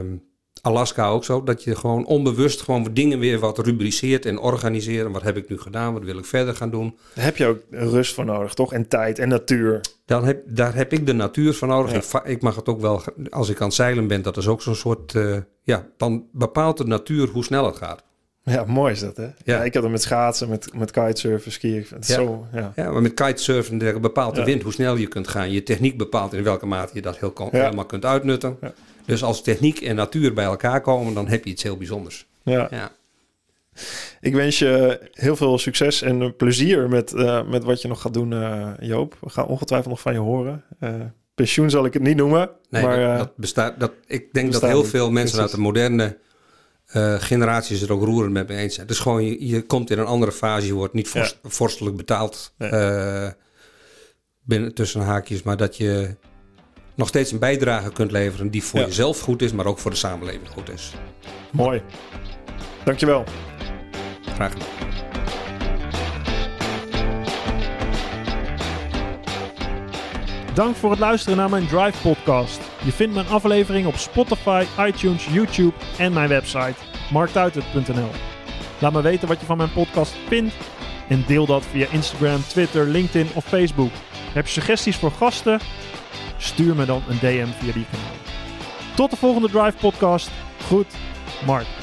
Alaska ook zo, dat je gewoon onbewust gewoon dingen weer wat rubriceert en organiseert. Wat heb ik nu gedaan? Wat wil ik verder gaan doen? Daar heb je ook rust voor nodig, toch? En tijd en natuur. Dan heb, daar heb ik de natuur van nodig. Ik mag het ook wel, als ik aan het zeilen ben, dat is ook zo'n soort, uh, ja, dan bepaalt de natuur hoe snel het gaat. Ja, mooi is dat, hè? Ja, ik had het met schaatsen, met, met kitesurfen, skiën. Ja. Zo, ja. ja, maar met kitesurfen bepaalt de wind hoe snel je kunt gaan. Je techniek bepaalt in welke mate je dat heel, helemaal kunt uitnutten. Dus als techniek en natuur bij elkaar komen, dan heb je iets heel bijzonders. Ja. ja. Ik wens je heel veel succes en plezier met, uh, met wat je nog gaat doen, uh, Joop. We gaan ongetwijfeld nog van je horen. Uh, pensioen zal ik het niet noemen. Nee, maar, dat, dat, bestaat. Dat, ik denk dat heel veel mensen uit de moderne generaties er ook roerend met me eens zijn. Dus gewoon, je, je komt in een andere fase. Je wordt niet vorst, ja. vorstelijk betaald. binnen, tussen haakjes. Maar dat je nog steeds een bijdrage kunt leveren die voor jezelf goed is, maar ook voor de samenleving goed is. Mooi. Dankjewel. Graag gedaan. Dank voor het luisteren naar mijn Drive podcast. Je vindt mijn aflevering op Spotify, iTunes, YouTube en mijn website marktuitert.nl. Laat me weten wat je van mijn podcast vindt en deel dat via Instagram, Twitter, LinkedIn of Facebook. Heb je suggesties voor gasten? Stuur me dan een DM via die kanaal. Tot de volgende Drive podcast. Goed, Mark.